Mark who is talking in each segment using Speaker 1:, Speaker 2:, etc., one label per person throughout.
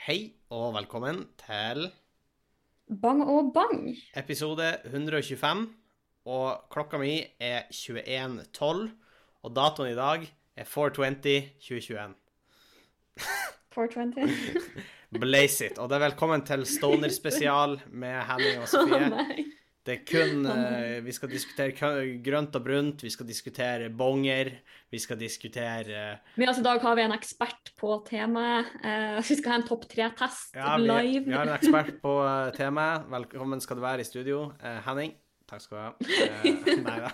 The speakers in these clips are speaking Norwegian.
Speaker 1: Hei og velkommen til
Speaker 2: Bang og bang.
Speaker 1: episode 125. Og klokka mi er 21.12, og datoen i dag er 420 2021.
Speaker 2: 420.
Speaker 1: Blaze it. Og det er velkommen til Stoner-spesial med Henning og Sofie.
Speaker 2: nei.
Speaker 1: Det er kun uh, Vi skal diskutere grønt og brunt, vi skal diskutere bonger, vi skal diskutere
Speaker 2: Men altså, I dag har vi en ekspert på temaet. Uh, vi skal ha en topp tre-test
Speaker 1: Ja, vi,
Speaker 2: live.
Speaker 1: vi har en ekspert på temaet. Velkommen skal du være i studio. Henning. Takk skal du ha. Nei da.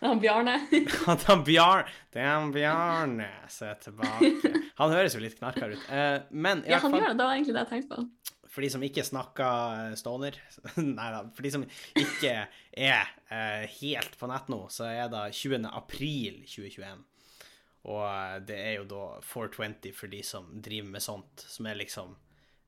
Speaker 2: Han Bjarne.
Speaker 1: Han Bjarn, det er han Bjarne som er tilbake. Han høres jo litt knarkere ut. Men i
Speaker 2: Ja, han
Speaker 1: fall,
Speaker 2: gjør det. Det var egentlig det jeg tenkte på.
Speaker 1: For de som ikke snakker eh, stoner Nei da. For de som ikke er eh, helt på nett nå, så er det 20. april 2021. Og eh, det er jo da 420 for de som driver med sånt, som er liksom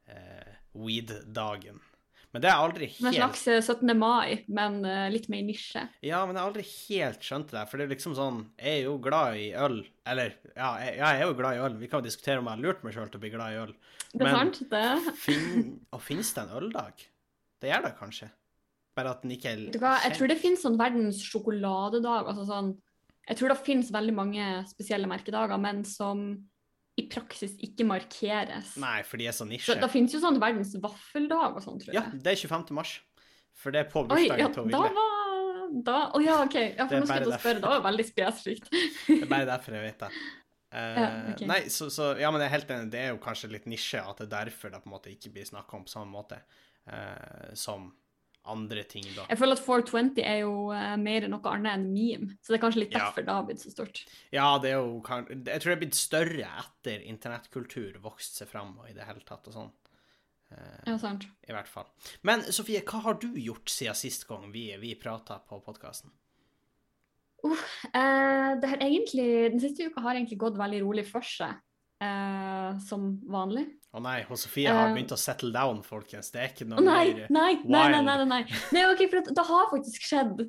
Speaker 1: eh, weed-dagen. Men det er aldri
Speaker 2: helt... en slags eh, 17. mai, men eh, litt mer nisje.
Speaker 1: Ja, men jeg har aldri helt skjønt det. For det er liksom sånn Jeg er jo glad i øl. Eller, ja, jeg, jeg er jo glad i øl. Vi kan jo diskutere om jeg har lurt meg sjøl til å bli glad i øl.
Speaker 2: Det er sant, det.
Speaker 1: Fin, og finnes det en øldag? Det gjør det kanskje. Bare at den ikke er
Speaker 2: du hva, jeg tror det finnes sånn verdens sjokoladedag. Altså sånn, jeg tror det finnes veldig mange spesielle merkedager, men som praksis ikke markeres.
Speaker 1: Nei, for de er så
Speaker 2: Så,
Speaker 1: nisje.
Speaker 2: da finnes jo sånn verdens vaffeldag og sånn, tror jeg.
Speaker 1: Ja, det er 25. mars. For det er på
Speaker 2: Oi, ja,
Speaker 1: bursdagen til
Speaker 2: da var da, Å ja, OK. Ja,
Speaker 1: Det
Speaker 2: for nå skal jeg til å spørre. Det var veldig spesifikt.
Speaker 1: Det er bare derfor jeg vet det. Uh,
Speaker 2: Ja, okay.
Speaker 1: Nei, så, så Ja, men jeg er helt enig. Det er jo kanskje litt nisje at det er derfor det på en måte ikke blir snakka om på samme måte uh, som andre ting, da.
Speaker 2: Jeg føler at 420 er jo uh, mer noe annet enn meme, så det er kanskje litt
Speaker 1: Ja.
Speaker 2: derfor det har blitt så stort.
Speaker 1: Ja, det er jo Jeg tror det er blitt større etter internettkultur vokst seg fram og i det hele tatt og sånn. Uh,
Speaker 2: Ja, sant.
Speaker 1: I hvert fall. Men Sofie, hva har du gjort siden sist gang vi, vi prata på podkasten?
Speaker 2: Uh, det har egentlig, den siste uka har egentlig gått veldig rolig for seg, eh, som vanlig.
Speaker 1: Å nei, og Sofie har
Speaker 2: uh,
Speaker 1: begynt å settle down, folkens. Det er ikke noe
Speaker 2: nei,
Speaker 1: mer
Speaker 2: nei, nei, nei,
Speaker 1: wild.
Speaker 2: nei, nei, nei. nei ok, for det har faktisk skjedd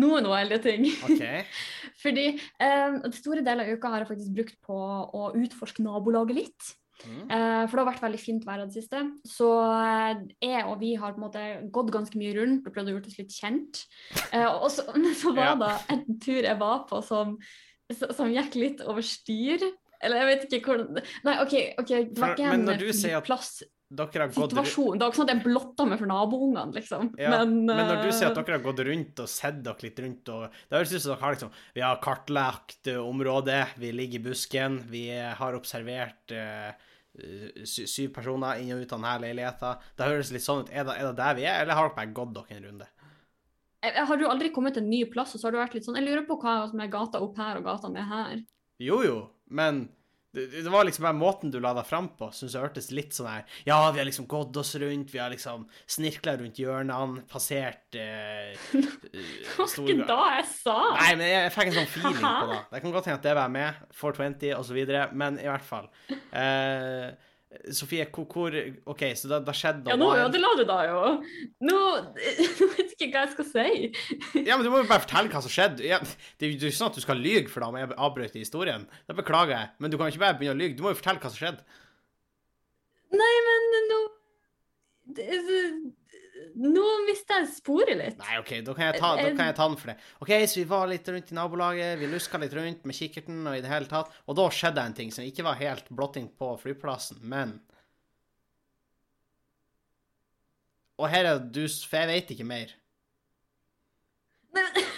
Speaker 2: noen wilde ting.
Speaker 1: OK.
Speaker 2: Fordi eh, store deler av uka har jeg faktisk brukt på å utforske nabolaget litt.
Speaker 1: Mm.
Speaker 2: Eh, for det har vært veldig fint vær i det siste. Så eh, jeg og vi har på en måte gått ganske mye rundt og prøvd å gjøre oss litt kjent. Eh, og så, så var
Speaker 1: Ja.
Speaker 2: det en tur jeg var på som, som gikk litt over styr. Eller jeg vet ikke hvordan Nei, OK, okay det var ikke en plass
Speaker 1: Dere har gått
Speaker 2: situasjon. Det var ikke sånn at jeg blotta meg for naboungene, liksom.
Speaker 1: ja, men, når du
Speaker 2: eh,
Speaker 1: sier at dere har gått rundt og sett dere litt rundt og Det høres ut som dere har liksom Vi har kartlagt eh, området, vi ligger i busken, vi eh, har observert uh, syv personer inn og ut av denne leiligheten. Det høres litt sånn ut. Er det, er det der vi er, eller har dere bare gått dere en runde?
Speaker 2: jeg- jeg Har du aldri kommet til en ny plass, og så har du vært litt sånn Jeg lurer på hva som er gata opp her og gata ned her.
Speaker 1: Jo, jo, men det, det var liksom bare måten du la deg fram på, syns jeg hørtes litt sånn her Ja, vi har liksom gått oss rundt, vi har liksom snirkla rundt hjørnene, passert eh,
Speaker 2: Det var ikke da jeg sa!
Speaker 1: Nei, men jeg, jeg fikk en sånn feeling på det. Det kan godt hende at det var med, 420 osv., men i hvert fall. Eh, Sofie, hvor, hvor OK, så da skjedde skjedd
Speaker 2: Ja, nå ødela du da jo. Nå Jeg vet ikke hva jeg skal si.
Speaker 1: Ja, men du må jo bare fortelle hva som skjedde. Ja, det er jo ikke sånn at du skal lyge for da om jeg avbrøt historien. Det beklager jeg, men du kan jo ikke bare begynne å lyge. Du må jo fortelle hva som skjedde.
Speaker 2: Nei, men nå det- Nå mista jeg sporet litt.
Speaker 1: Nei, OK, da kan, ta, da kan jeg ta den for det. OK, så vi var litt rundt i nabolaget, vi luska litt rundt med kikkerten og i det hele tatt, og da skjedde en ting som ikke var helt blotting på flyplassen, men Og her er du For jeg vet ikke mer.
Speaker 2: Men-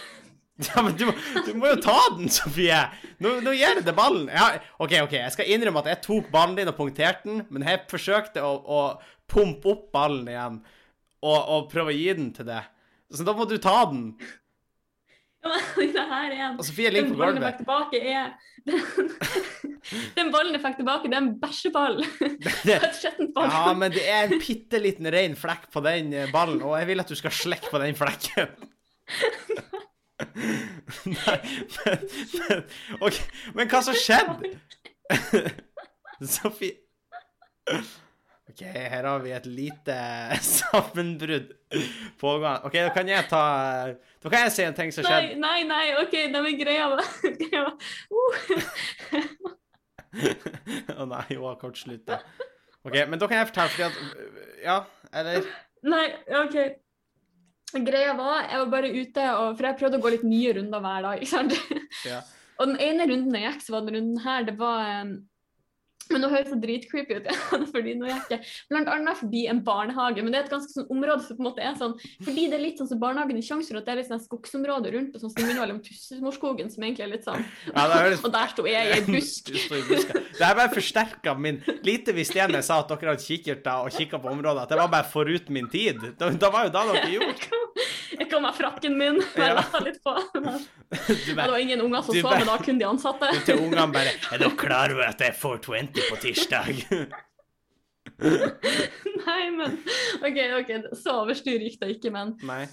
Speaker 1: Ja, men du, du må jo ta den, Sofie! Nå, nå gir jeg deg ballen. Jeg har, OK, OK, jeg skal innrømme at jeg tok ballen din og punkterte den, men jeg forsøkte å, å pumpe opp ballen igjen og, og prøve å gi den til deg. Så da må du ta den.
Speaker 2: Ja, men det her er en
Speaker 1: Og Sofie ligger
Speaker 2: Den
Speaker 1: på
Speaker 2: ballen jeg
Speaker 1: gulvet.
Speaker 2: fikk tilbake, er den, den ballen jeg fikk tilbake, det er en bæsjeball.
Speaker 1: Det, ja, men det er en bitte liten ren flekk på den eh, ballen, og jeg vil at du skal slekke på den flekken. Nei, men, men OK, men hva som skjedde? Sofie OK, her har vi et lite sammenbrudd pågående. OK, da kan jeg ta Da kan jeg si en ting som skjedde.
Speaker 2: nei, nei, OK, nei, men greia var greia uh.
Speaker 1: Å nei, hun har kortslutta. OK, men da kan jeg fortelle, fordi at Ja, eller
Speaker 2: Nei, OK. Greia var, jeg var bare ute, og, for jeg prøvde å gå litt nye runder hver dag. ikke sant?
Speaker 1: Ja.
Speaker 2: Og den ene runden jeg gikk, så var den runden her, det var Men nå høres det dritcreepy ut, ja, fordi nå er jeg blant annet forbi en barnehage. Men det er et ganske sånn område som på en måte er sånn Fordi det er litt sånn som barnehagen i Sjangsrud, at det er litt sånn skogsområde rundt, og sånn som minner om Tusenmorskogen, som egentlig er litt sånn
Speaker 1: Ja, det litt...
Speaker 2: Og der sto jeg i en busk.
Speaker 1: Det her bare forsterka min Lite visste jeg når jeg sa at dere hadde kikkerter og kikka på området, at det var bare forut min tid. Da, da var jo da dere gjorde.
Speaker 2: Jeg kan med frakken min, bare
Speaker 1: Ja.
Speaker 2: litt på. Ja,
Speaker 1: Du
Speaker 2: det var ingen unger som
Speaker 1: bare-
Speaker 2: men da kun de ansatte.
Speaker 1: du til ungene bare Er dere klar over at det er 420 på tirsdag?
Speaker 2: Nei, men OK, ok, så overstyr gikk det ikke, men
Speaker 1: Nei.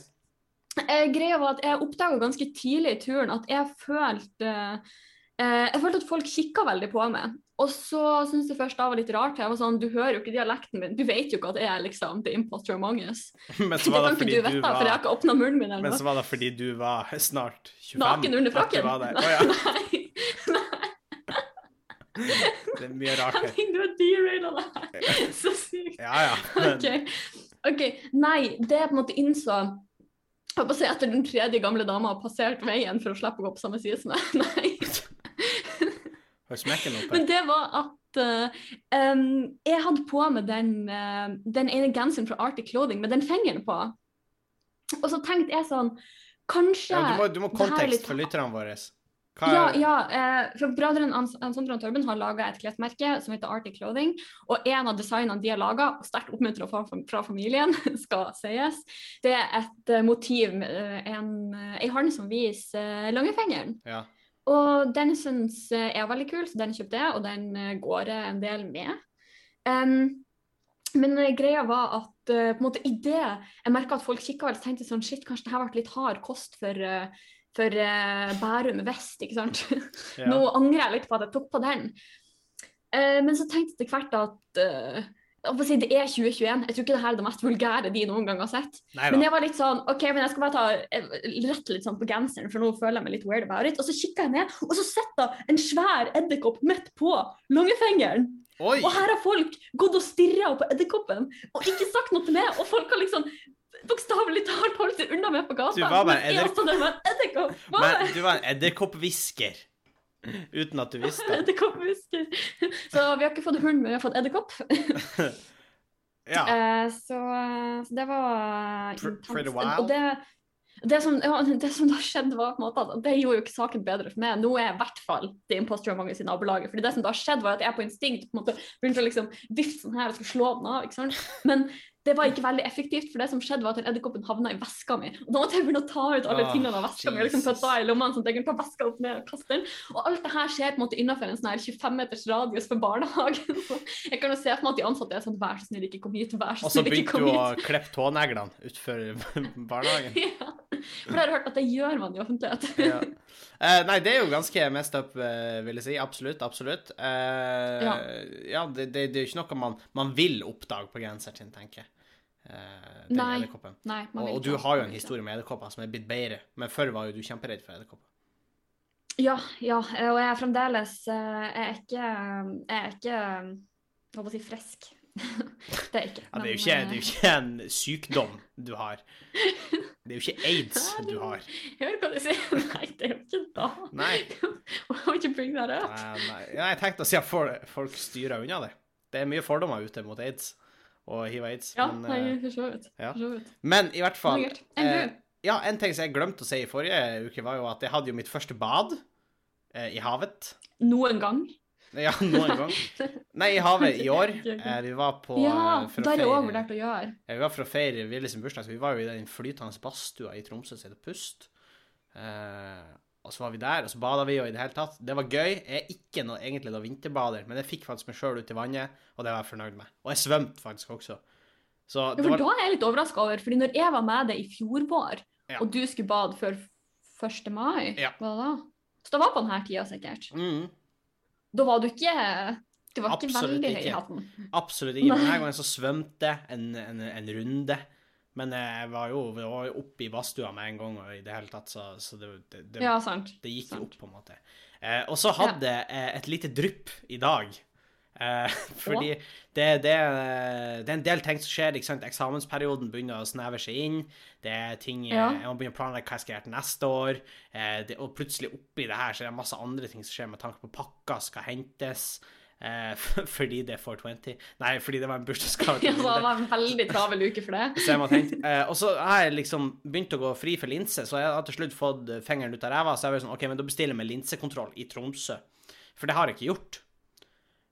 Speaker 2: eh, greia var at jeg oppdaga ganske tidlig i turen at jeg følte eh, Jeg følte at folk kikka veldig på meg. Og så syntes jeg først det var litt rart. Jeg var sånn, Du hører jo ikke dialekten min. Du vet jo ikke at jeg er liksom the imposter among us.
Speaker 1: Men
Speaker 2: Det
Speaker 1: så var det
Speaker 2: ikke
Speaker 1: fordi
Speaker 2: du
Speaker 1: du
Speaker 2: for jeg har ikke åpna munnen min
Speaker 1: Men så var det fordi du var snart 25.
Speaker 2: Naken under frakken.
Speaker 1: var. Å ja.
Speaker 2: Nei,
Speaker 1: Det er mye rart her.
Speaker 2: Du har deraila det her. Så sykt.
Speaker 1: Ja ja. Men,
Speaker 2: OK. ok, Nei, det jeg på en måte innså jeg håper å si Etter den tredje gamle dama har passert veien for å slippe å gå på samme side som meg. Nei. Men det var at uh, um, jeg hadde på meg den, uh, den ene genseren fra Arctic Clothing med den fingeren på. Og så tenkte jeg sånn Kanskje
Speaker 1: Ja, du må, du må
Speaker 2: er
Speaker 1: kontekst
Speaker 2: litt-
Speaker 1: for lytterne våre. Hva
Speaker 2: Ja,
Speaker 1: er
Speaker 2: ja uh, for brødrene Ans- Sondre og Torben har laga et klesmerke som heter Arctic Clothing. Og en av designene de har laga, sterkt oppmuntra fra, fra familien, skal sies, det er et motiv en, ei hånd som viser langfingeren.
Speaker 1: Ja.
Speaker 2: Og den syns jeg er veldig kul, så den kjøpte jeg, og den eh, går jeg en del med. Um, men eh, greia var at uh, på en måte i det jeg merka at folk kikka veldig tenkte sånn shit, kanskje det her ble litt hard kost for, uh, for uh, Bærum vest, ikke sant.
Speaker 1: ja.
Speaker 2: Nå angrer jeg litt på at jeg tok på den. Men så tenkte jeg etter hvert at det er 2021. Jeg tror ikke det her er det mest vulgære de noen gang har sett.
Speaker 1: Neida.
Speaker 2: Men jeg var litt sånn OK, men jeg skal bare ta eh, rette litt sånn på genseren, for nå føler jeg meg litt weird about it. Og så kikka jeg ned, og så sitter en svær edderkopp midt på langfingeren.
Speaker 1: Oi!
Speaker 2: Og her har folk gått og stirra på edderkoppen og ikke sagt noe til meg. Og folk har liksom bokstavelig talt holdt seg unna meg på gata.
Speaker 1: Du var bare
Speaker 2: en edderkopp.
Speaker 1: Men du var en edderkopphvisker. Uten at du visste det.
Speaker 2: Edderkopphvisker. Så vi har ikke fått hund, men vi har fått edderkopp.
Speaker 1: Ja.
Speaker 2: Eh, så, så det var intenst.
Speaker 1: pretty wild.
Speaker 2: Og det, det, som, ja, det som da skjedde, var på en måte at det gjorde jo ikke saken bedre for meg. Nå er jeg i hvert fall det imposter mange i nabolaget. fordi det som da skjedde, var at jeg på instinkt på en måte begynte å liksom vifte sånn her og skulle slå den av. ikke sant? Men det var ikke veldig effektivt, for det som skjedde var at edderkoppen havna i veska mi. Og da måtte jeg begynne å ta ut alle
Speaker 1: Åh,
Speaker 2: tingene av veska mi liksom ta i lommene, sånn at jeg kunne ta veska opp ned og kaste den. Og alt det her skjer på en måte innenfor en sånn her 25 meters radius for barnehagen. Så jeg kan jo se for meg at de ansatte er sånn vær så snill, ikke kom hit, vær så snill, ikke kom hit.
Speaker 1: Og så begynte du å klippe tåneglene utfor barnehagen.
Speaker 2: Ja. For jeg har hørt at det gjør man i offentlighet.
Speaker 1: Ja. uh, nei, det er jo ganske mest up, uh, vil jeg si. Absolutt. Absolutt. Uh,
Speaker 2: Ja.
Speaker 1: ja, det, det, det er jo ikke noe man, man vil oppdage på genseren sin, tenker jeg. Eh, den
Speaker 2: Nei,
Speaker 1: edderkoppen.
Speaker 2: Nei,
Speaker 1: Og, og du har jo en historie med edderkopper som er blitt bedre, men før var jo du kjemperedd for edderkopper.
Speaker 2: Ja, ja, og jeg er fremdeles eh, Jeg er ikke Jeg er ikke Hva skal jeg si frisk. det er ikke.
Speaker 1: Ja, det, er jo ikke, det er
Speaker 2: eh,
Speaker 1: jo ikke en sykdom du har. Det er jo ikke aids du har.
Speaker 2: Hører hva du sier. Nei, det er jo ikke da.
Speaker 1: Nei.
Speaker 2: Må ikke bringe bring that?
Speaker 1: Nei, nei. Jeg tenkte å si at folk styrer unna det. Det er mye fordommer ute mot aids og hiv-aids.
Speaker 2: Ja,
Speaker 1: men,
Speaker 2: nei,
Speaker 1: eh,
Speaker 2: for så vidt.
Speaker 1: ja. Men i hvert fall eh. Ja, en ting som jeg glemte å si i forrige uke, var jo at jeg hadde jo mitt første bad eh, i havet.
Speaker 2: Noen gang?
Speaker 1: Ja, noen gang. Nei, i havet i år. Eh, vi var på
Speaker 2: Ja,
Speaker 1: eh,
Speaker 2: har jeg òg vurdert å gjøre.
Speaker 1: Ja, vi var for å feire Ville bursdag, så vi var jo i den flytende badstua i Tromsø som heter Pust. Eh, og så var vi der, og så bada vi, og i det hele tatt Det var gøy. Jeg er ikke noe, egentlig noe vinterbader, men jeg fikk faktisk meg sjøl ut i vannet, og det var jeg fornøyd med. Og jeg svømte faktisk også. Så
Speaker 2: Ja, for
Speaker 1: var
Speaker 2: da er jeg litt overraska over, fordi når jeg var med deg i fjor vår,
Speaker 1: Ja.
Speaker 2: og du skulle bade før 1. mai,
Speaker 1: Ja.
Speaker 2: hva da? Så det var på denne tida, sikkert.
Speaker 1: mm,
Speaker 2: Da var du ikke Du var ikke
Speaker 1: Absolutt
Speaker 2: veldig høy i hatten.
Speaker 1: Absolutt ikke. Men denne gangen så svømte jeg en, en, en runde. Men jeg var jo, vi var jo oppe i badstua med en gang, og i det hele tatt, så, så det, det, det,
Speaker 2: Ja,
Speaker 1: det gikk jo opp, på en måte. Eh, og så hadde jeg et lite drypp i dag. Eh, fordi det, det, det er en del ting som skjer. ikke sant? Eksamensperioden begynner å snevre seg inn. Det er ting, eh,
Speaker 2: Ja.
Speaker 1: Jeg må begynne å planlegge hva jeg skal gjøre til neste år. Eh, det, og plutselig oppi det her så er det masse andre ting som skjer med tanke på pakker skal hentes. Eh, fordi det er 420. Nei, fordi det var en bursdagsgave.
Speaker 2: Ja, det var en veldig travel uke for det.
Speaker 1: Så jeg må tenke, eh, og så har jeg liksom begynt å gå fri for linse, så jeg har til slutt fått fingeren ut av ræva. Så jeg var sånn, ok, men da bestiller jeg med linsekontroll i Tromsø. For det har jeg ikke gjort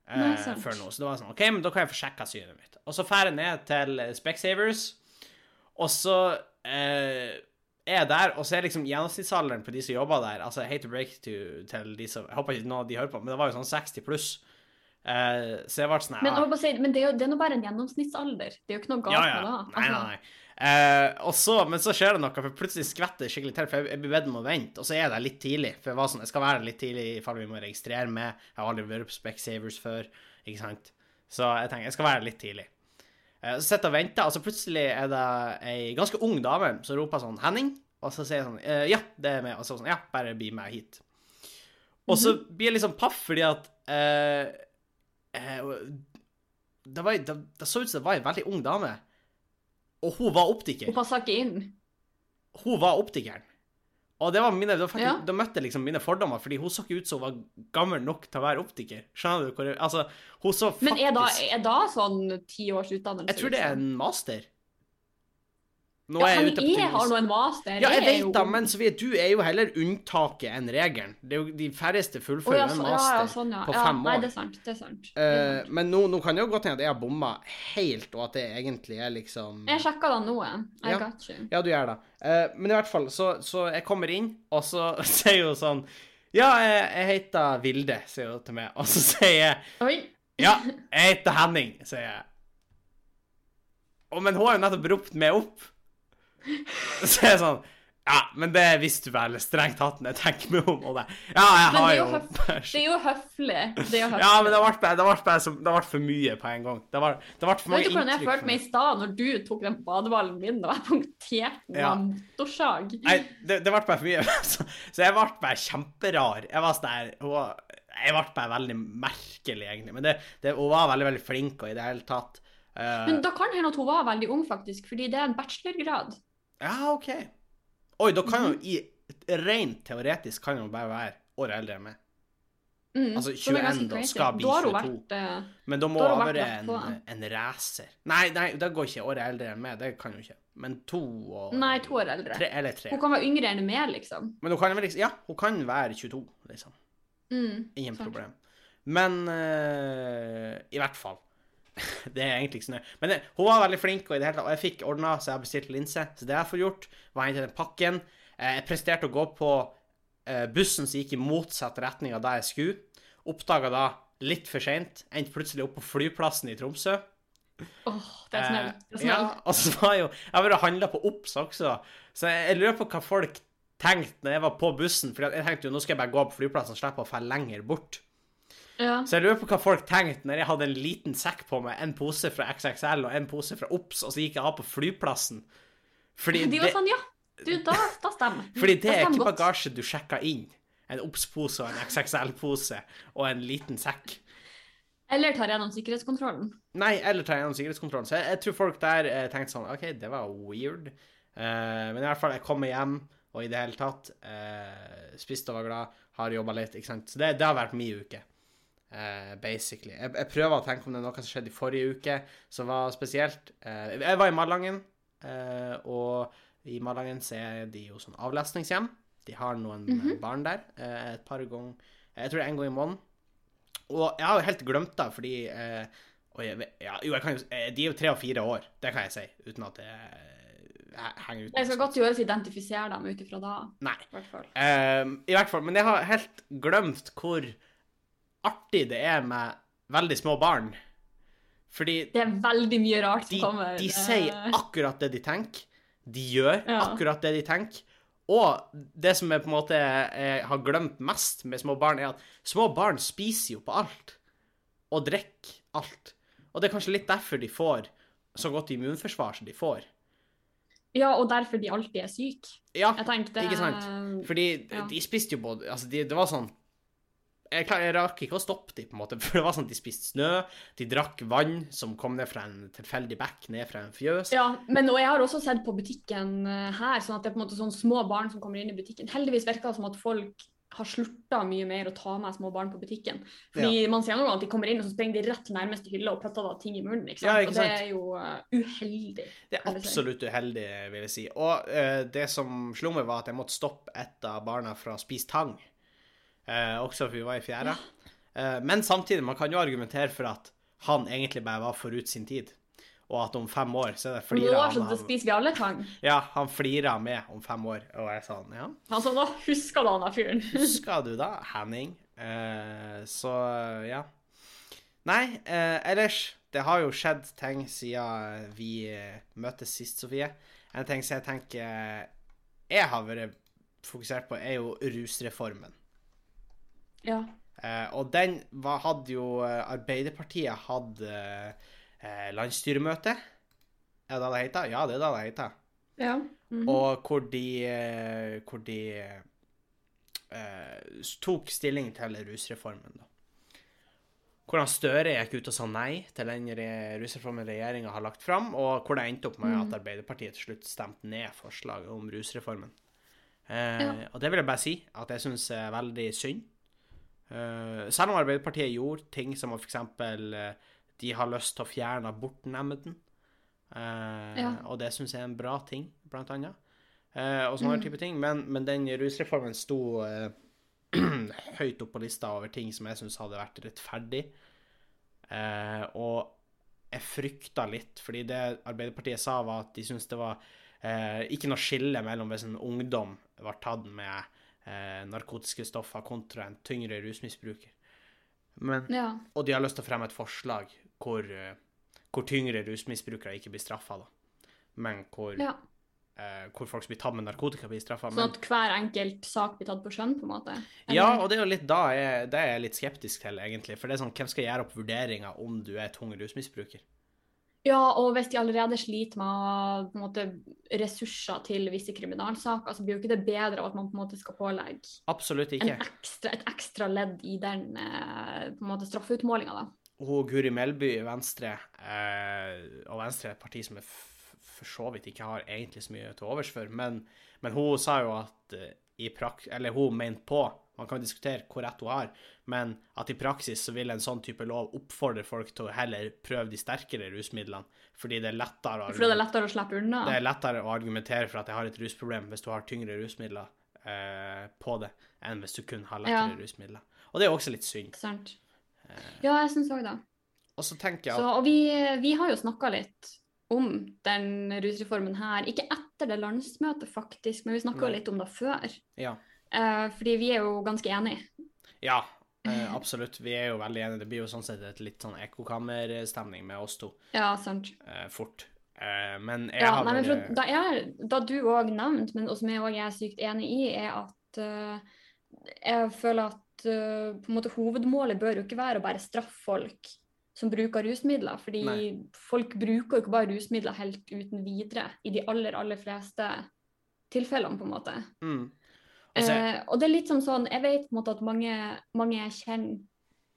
Speaker 1: eh,
Speaker 2: Nei, sant.
Speaker 1: før nå. Så det var sånn, ok, men da kan jeg få sjekka synet mitt. Og så drar jeg ned til Specsavers, og så eh, er der, og så er liksom gjennomsnittsalderen på de som jobber der Altså, jeg hate to break to, til de som Jeg håper ikke noen av de hører på, men det var jo sånn 60 pluss. Eh, så jeg ble sånn
Speaker 2: Men,
Speaker 1: ja,
Speaker 2: jeg si, men det er jo det er nå bare en gjennomsnittsalder. Det er jo ikke noe galt
Speaker 1: ja, ja.
Speaker 2: med det.
Speaker 1: Nei, nei,
Speaker 2: Altså,
Speaker 1: nei. Eh, og så, men så skjer det noe, for plutselig skvetter det skikkelig til. For jeg, jeg blir bedt om å vente, og så er jeg der litt tidlig. For jeg var sånn, jeg skal være litt tidlig i fall vi må registrere med. Jeg har aldri vært på Specsavers før, ikke sant. Så jeg tenker, jeg skal være litt tidlig. Eh, så sitter jeg og venter, og så plutselig er det ei ganske ung dame som roper sånn 'Henning?' Og så sier jeg sånn eh, 'Ja, det er meg.' Og så sånn 'Ja, bare bli med hit'. Og så blir jeg liksom paff fordi at det, var, det, det så ut som det var ei veldig ung dame. Og hun var optiker.
Speaker 2: Hun passa ikke inn.
Speaker 1: Hun var optikeren. Og det var mine, da, faktisk,
Speaker 2: Ja.
Speaker 1: da møtte liksom mine fordommer, fordi hun så ikke ut som hun var gammel nok til å være optiker. Skjønner du hvor jeg, Altså, hun så faktisk
Speaker 2: Men er da, er da sånn ti års utdannelse?
Speaker 1: Jeg tror det er
Speaker 2: liksom?
Speaker 1: en master. Nå
Speaker 2: Ja,
Speaker 1: er
Speaker 2: han
Speaker 1: tynn
Speaker 2: har nå en master.
Speaker 1: Ja, jeg
Speaker 2: er
Speaker 1: vet
Speaker 2: jo-
Speaker 1: da, men Sofie, du er jo heller unntaket enn regelen. Det er jo de færreste fullfører oh,
Speaker 2: ja,
Speaker 1: en master.
Speaker 2: ja, ja, sånn,
Speaker 1: på fem
Speaker 2: Nei,
Speaker 1: år.
Speaker 2: det er sant. Det er sant. Det er sant.
Speaker 1: men nå, nå kan det jo godt hende at jeg har bomma helt, og at det egentlig er liksom
Speaker 2: Jeg sjekka da nå. I
Speaker 1: Ja.
Speaker 2: got you.
Speaker 1: Ja, du gjør det. Uh, men i hvert fall, så, så jeg kommer inn, og så sier hun sånn Ja, jeg, jeg heter Vilde, sier hun til meg. Og så sier jeg
Speaker 2: Oi.
Speaker 1: Ja, jeg heter Henning, sier jeg. Å, men hun har jo nettopp ropt meg opp. Så er jeg sånn Ja, men det visste du vel, strengt tatt, når jeg tenker meg om. Og det. Ja, jeg har
Speaker 2: er
Speaker 1: jo
Speaker 2: Det er jo høflig. Det er jo høflig.
Speaker 1: Ja, men det ble det ble det, ble, det ble for mye på en gang. Det ble, det ble for mange
Speaker 2: Vet du hvordan jeg følte meg i stad når du tok den badeballen min og jeg punkterte den
Speaker 1: Ja.
Speaker 2: motorsag?
Speaker 1: Nei, det, det ble bare for mye. Så, så jeg ble bare kjemperar. Jeg var sånn Jeg ble bare veldig merkelig, egentlig. Men det, det, hun var veldig, veldig flink og i det hele tatt. eh,
Speaker 2: Men da kan hende at hun var veldig ung, faktisk, fordi det er en bachelorgrad.
Speaker 1: Ja, OK. Oi, da kan
Speaker 2: Mhm.
Speaker 1: jo i Rent teoretisk kan hun bare være året eldre enn meg.
Speaker 2: Mm,
Speaker 1: Altså,
Speaker 2: så det er
Speaker 1: 21 da, skal bli
Speaker 2: Da har hun
Speaker 1: 22.
Speaker 2: vært uh,
Speaker 1: Men da må hun være en, en racer. Nei, nei, det går ikke året eldre enn meg. Det kan hun ikke. Men to og
Speaker 2: Nei, to år eldre.
Speaker 1: Tre, eller tre.
Speaker 2: Hun kan være yngre enn meg, liksom.
Speaker 1: Men hun kan liksom Ja, hun kan være 22, liksom.
Speaker 2: Mm,
Speaker 1: Ingen
Speaker 2: sant.
Speaker 1: problem. Men uh, i hvert fall. det er egentlig ikke så nøye. Men det, hun var veldig flink, og, i det hele tatt, og jeg fikk ordna så jeg har bestilt linse. Så det jeg fått gjort, var å hente den pakken. Eh, jeg presterte å gå på eh, bussen som gikk i motsatt retning av der jeg skulle. Oppdaga da litt for seint. Endte plutselig opp på flyplassen i Tromsø.
Speaker 2: Åh, det er snøtt
Speaker 1: Eh, ja, og så var jo Jeg har vært handla på Obs også, så jeg, jeg lurer på hva folk tenkte når jeg var på bussen. For jeg tenkte jo nå skal jeg bare gå på flyplassen og slippe å dra lenger bort.
Speaker 2: Ja.
Speaker 1: Så jeg lurer på hva folk tenkte når jeg hadde en liten sekk på meg, en pose fra XXL og en pose fra Obs, og så gikk jeg av på flyplassen. Fordi
Speaker 2: De var
Speaker 1: det,
Speaker 2: sånn, ja, du, da, da stemmer.
Speaker 1: fordi det er
Speaker 2: stemmer
Speaker 1: ikke
Speaker 2: godt.
Speaker 1: bagasje du sjekka inn. En Obs-pose og en XXL-pose og en liten sekk.
Speaker 2: Eller tar gjennom sikkerhetskontrollen.
Speaker 1: Nei, eller tar gjennom sikkerhetskontrollen. Så jeg, jeg tror folk der eh, tenkte sånn OK, det var weird. Eh, men i hvert fall, jeg kommer hjem, og i det hele tatt eh, Spiste og var glad, har jobba litt, ikke sant. Så det, det har vært min uke. Eh, basically. Jeg, jeg prøver å tenke om det er noe som skjedde i forrige uke som var spesielt. Uh, jeg var i Malangen, uh, og i Malangen så er de jo sånn avlastningshjem. De har noen eh, barn der et par ganger Jeg tror det er en gang i måneden. Og jeg har jo helt glemt det, fordi jeg, ja, jo, jeg kan jo, De er jo tre og fire år, det kan jeg si, uten at det henger ut.
Speaker 2: Det skal godt gjøres å identifisere dem ut ifra da,
Speaker 1: Nei.
Speaker 2: i hvert fall.
Speaker 1: I hvert fall. Men jeg har helt glemt hvor artig det er med veldig små barn. Fordi
Speaker 2: Det er veldig mye rart som kommer.
Speaker 1: de
Speaker 2: eh,
Speaker 1: sier akkurat det de tenker. De gjør
Speaker 2: Ja.
Speaker 1: akkurat det de tenker. Og det som jeg på en måte jeg har glemt mest med små barn, er at små barn spiser jo på alt. Og drikker alt. Og det er kanskje litt derfor de får så godt immunforsvar som de får.
Speaker 2: Ja, og derfor de alltid er syke.
Speaker 1: Ja,
Speaker 2: Jeg tenkte
Speaker 1: ikke sant? Fordi
Speaker 2: ja.
Speaker 1: de spiste jo både Altså, de, det var sånn jeg, jeg rakk ikke å stoppe dem, på en måte, for det var sånn at de spiste snø, de drakk vann som kom ned fra en tilfeldig bekk ned fra en fjøs.
Speaker 2: Ja, men og jeg har også sett på butikken eh, her, sånn at det er på en måte sånn små barn som kommer inn i butikken. Heldigvis virker det som at folk har slutta mye mer å ta med små barn på butikken. Fordi man ser noen ganger at de kommer inn, og så springer de rett nærmeste hylle og putter da ting i munnen. ikke sant?
Speaker 1: Ja, ikke sant?
Speaker 2: Og det er jo eh, uheldig.
Speaker 1: Det er
Speaker 2: absolutt si.
Speaker 1: uheldig, vil jeg si. Og uh, det som slo meg, var at jeg måtte stoppe et av barna fra å spise tang. Eh, også fordi vi var i fjæra. Eh, men samtidig, man kan jo argumentere for at han egentlig bare var forut sin tid. Og at om fem år så er det
Speaker 2: Nå
Speaker 1: han,
Speaker 2: så
Speaker 1: han
Speaker 2: da spiser vi alle tang.
Speaker 1: Ja, han flirer med om fem år. Og jeg sa sånn, ja.
Speaker 2: Han sa da husker du han der fyren?
Speaker 1: Husker du da, Henning? Eh, så ja. Nei, eh, ellers Det har jo skjedd ting siden vi eh, møttes sist, Sofie. En ting som jeg tenker jeg har vært fokusert på, er jo rusreformen.
Speaker 2: Ja.
Speaker 1: Eh, og den var, hadde jo eh, Arbeiderpartiet hatt eh, landsstyremøte. Er det det det heter? Ja, det er det det heter.
Speaker 2: ja. Mhm.
Speaker 1: Og hvor de, eh, hvor de eh, tok stilling til rusreformen, da. Hvordan Støre gikk ut og sa nei til den rusreformen regjeringa har lagt fram, og hvor det endte opp med at Arbeiderpartiet til slutt stemte ned forslaget om rusreformen. Eh,
Speaker 2: Ja.
Speaker 1: Og det vil jeg bare si at jeg syns er veldig synd. Eh, selv om Arbeiderpartiet gjorde ting som f.eks. Uh, de har lyst til å fjerne abortnemnden. Eh,
Speaker 2: Ja.
Speaker 1: Og det syns jeg er en bra ting, blant annet. Eh, og sånne type ting. Men, men den rusreformen sto eh, høyt opp på lista over ting som jeg syns hadde vært rettferdig. Eh, og jeg frykta litt, fordi det Arbeiderpartiet sa, var at de syntes det var eh, ikke noe skille mellom hvis en ungdom var tatt med eh, narkotiske stoffer kontra en tyngre rusmisbruker. Men,
Speaker 2: ja.
Speaker 1: og de har lyst til å fremme et forslag hvor, eh, hvor tyngre rusmisbrukere ikke blir straffa, da. Men hvor,
Speaker 2: ja.
Speaker 1: eh, hvor folk som blir tatt med narkotika, blir straffa.
Speaker 2: Sånn at hver enkelt sak blir tatt på skjønn, på en måte?
Speaker 1: Ja, og det er jo litt da jeg, det er jeg litt skeptisk til, egentlig. For det er sånn, hvem skal gjøre opp vurderinger om du er tung rusmisbruker?
Speaker 2: Ja, og hvis de allerede sliter med måte, ressurser til visse kriminalsaker, så blir jo ikke det bedre av at man på en måte skal pålegge
Speaker 1: Absolutt
Speaker 2: en
Speaker 1: ikke.
Speaker 2: ekstra, et ekstra ledd i den eh, på straffeutmålinga.
Speaker 1: Og Guri Melby i Venstre, eh, og Venstre er et parti som jeg for så vidt ikke har egentlig så mye til overs for, men, men hun sa jo at eh, i prakt... Eller hun mente på, man kan diskutere hvor rett hun har, men at i praksis så vil en sånn type lov oppfordre folk til å heller prøve de sterkere rusmidlene, fordi det er lettere å
Speaker 2: fordi det er lettere å slippe unna.
Speaker 1: Det er lettere å argumentere for at jeg har et rusproblem hvis du har tyngre rusmidler eh, på det, enn hvis du kun har lettere
Speaker 2: Ja.
Speaker 1: rusmidler. Og det er også litt synd.
Speaker 2: Sant? Ja, jeg syns òg det.
Speaker 1: Og så tenker jeg
Speaker 2: Så, og vi, vi har jo snakka litt om den rusreformen her. Ikke etter det landsmøtet, faktisk, men vi snakka litt om det før.
Speaker 1: Ja,
Speaker 2: Eh, fordi vi er jo ganske enige.
Speaker 1: ja uh, absolutt. Vi er jo veldig enige. Det blir jo sånn sett et litt sånn ekkokammerstemning med oss to
Speaker 2: Ja, sant.
Speaker 1: Uh, fort. Men jeg
Speaker 2: Ja,
Speaker 1: har
Speaker 2: nei, men for, da, jeg, da du òg nevnte, men som jeg òg er sykt enig i, er at jeg føler at på en måte hovedmålet bør jo ikke være å bare straffe folk som bruker rusmidler, fordi
Speaker 1: Nei.
Speaker 2: folk bruker jo ikke bare rusmidler helt uten videre i de aller, aller fleste tilfellene, på en måte.
Speaker 1: mm. Altså,
Speaker 2: Eh, og det er litt som sånn, jeg vet på en måte at mange, mange jeg kjenner,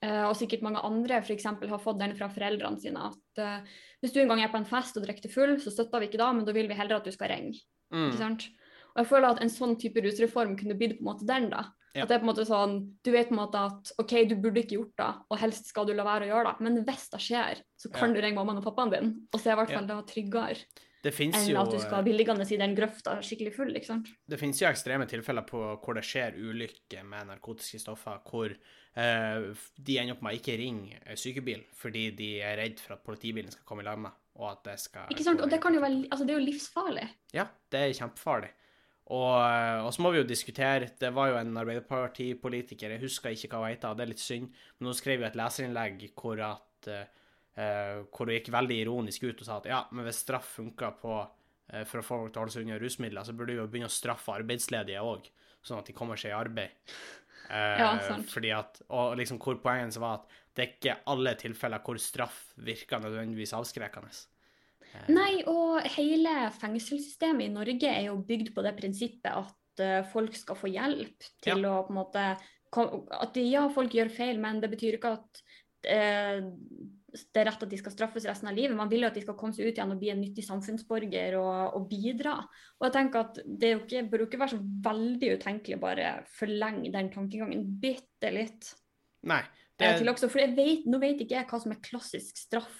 Speaker 2: eh, og sikkert mange andre f.eks. har fått den fra foreldrene sine, at eh, hvis du en gang er på en fest og drikker deg full, så støtter vi ikke da, men da vil vi heller at du skal ringe.
Speaker 1: mm.
Speaker 2: ikke sant? Og jeg føler at en sånn type rusreform kunne blitt på en måte den, da.
Speaker 1: Ja.
Speaker 2: At det er på en måte sånn, Du vet på en måte at OK, du burde ikke gjort det, og helst skal du la være å gjøre det, men hvis det skjer, så kan
Speaker 1: Ja.
Speaker 2: du ringe mammaen og pappaen din, og så er i hvert
Speaker 1: Ja.
Speaker 2: fall det tryggere
Speaker 1: Det fins
Speaker 2: enn
Speaker 1: jo,
Speaker 2: at du skal bli liggende i den grøfta skikkelig full, ikke sant.
Speaker 1: det finnes jo ekstreme tilfeller på hvor det skjer ulykker med narkotiske stoffer, hvor eh, de ender opp med å ikke ringe eh, sykebil fordi de er redd for at politibilen skal komme i lag med, og at det skal
Speaker 2: Ikke sant? Og det kan jo være, altså det er jo livsfarlig.
Speaker 1: Ja, det er kjempefarlig. Og, eh, og så må vi jo diskutere Det var jo en Arbeiderpartipolitiker, jeg husker ikke hva hun heter, det er litt synd, men hun skrev jo et leserinnlegg hvor at eh, eh, hvor hun gikk veldig ironisk ut og sa at ja, men hvis straff funker på eh, for å få folk til å holde seg unna rusmidler, så burde vi jo begynne å straffe arbeidsledige òg, sånn at de kommer seg i arbeid. Eh,
Speaker 2: Ja, sant.
Speaker 1: fordi at, og liksom hvor poenget var at det er ikke alle tilfeller hvor straff virker nødvendigvis avskrekkende.
Speaker 2: Nei, og hele fengselssystemet i Norge er jo bygd på det prinsippet at eh, folk skal få hjelp til å på en måte at ja, folk gjør feil, men det betyr ikke at eh, det er rett at de skal straffes resten av livet. Man vil jo at de skal komme seg ut igjen og bli en nyttig samfunnsborger og, og bidra. Og jeg tenker at det ikke, bør jo ikke være så veldig utenkelig å bare forlenge den tankegangen bitte litt.
Speaker 1: Nei.
Speaker 2: Det...
Speaker 1: Det,
Speaker 2: også, for jeg vet, nå vet ikke jeg hva som er klassisk straff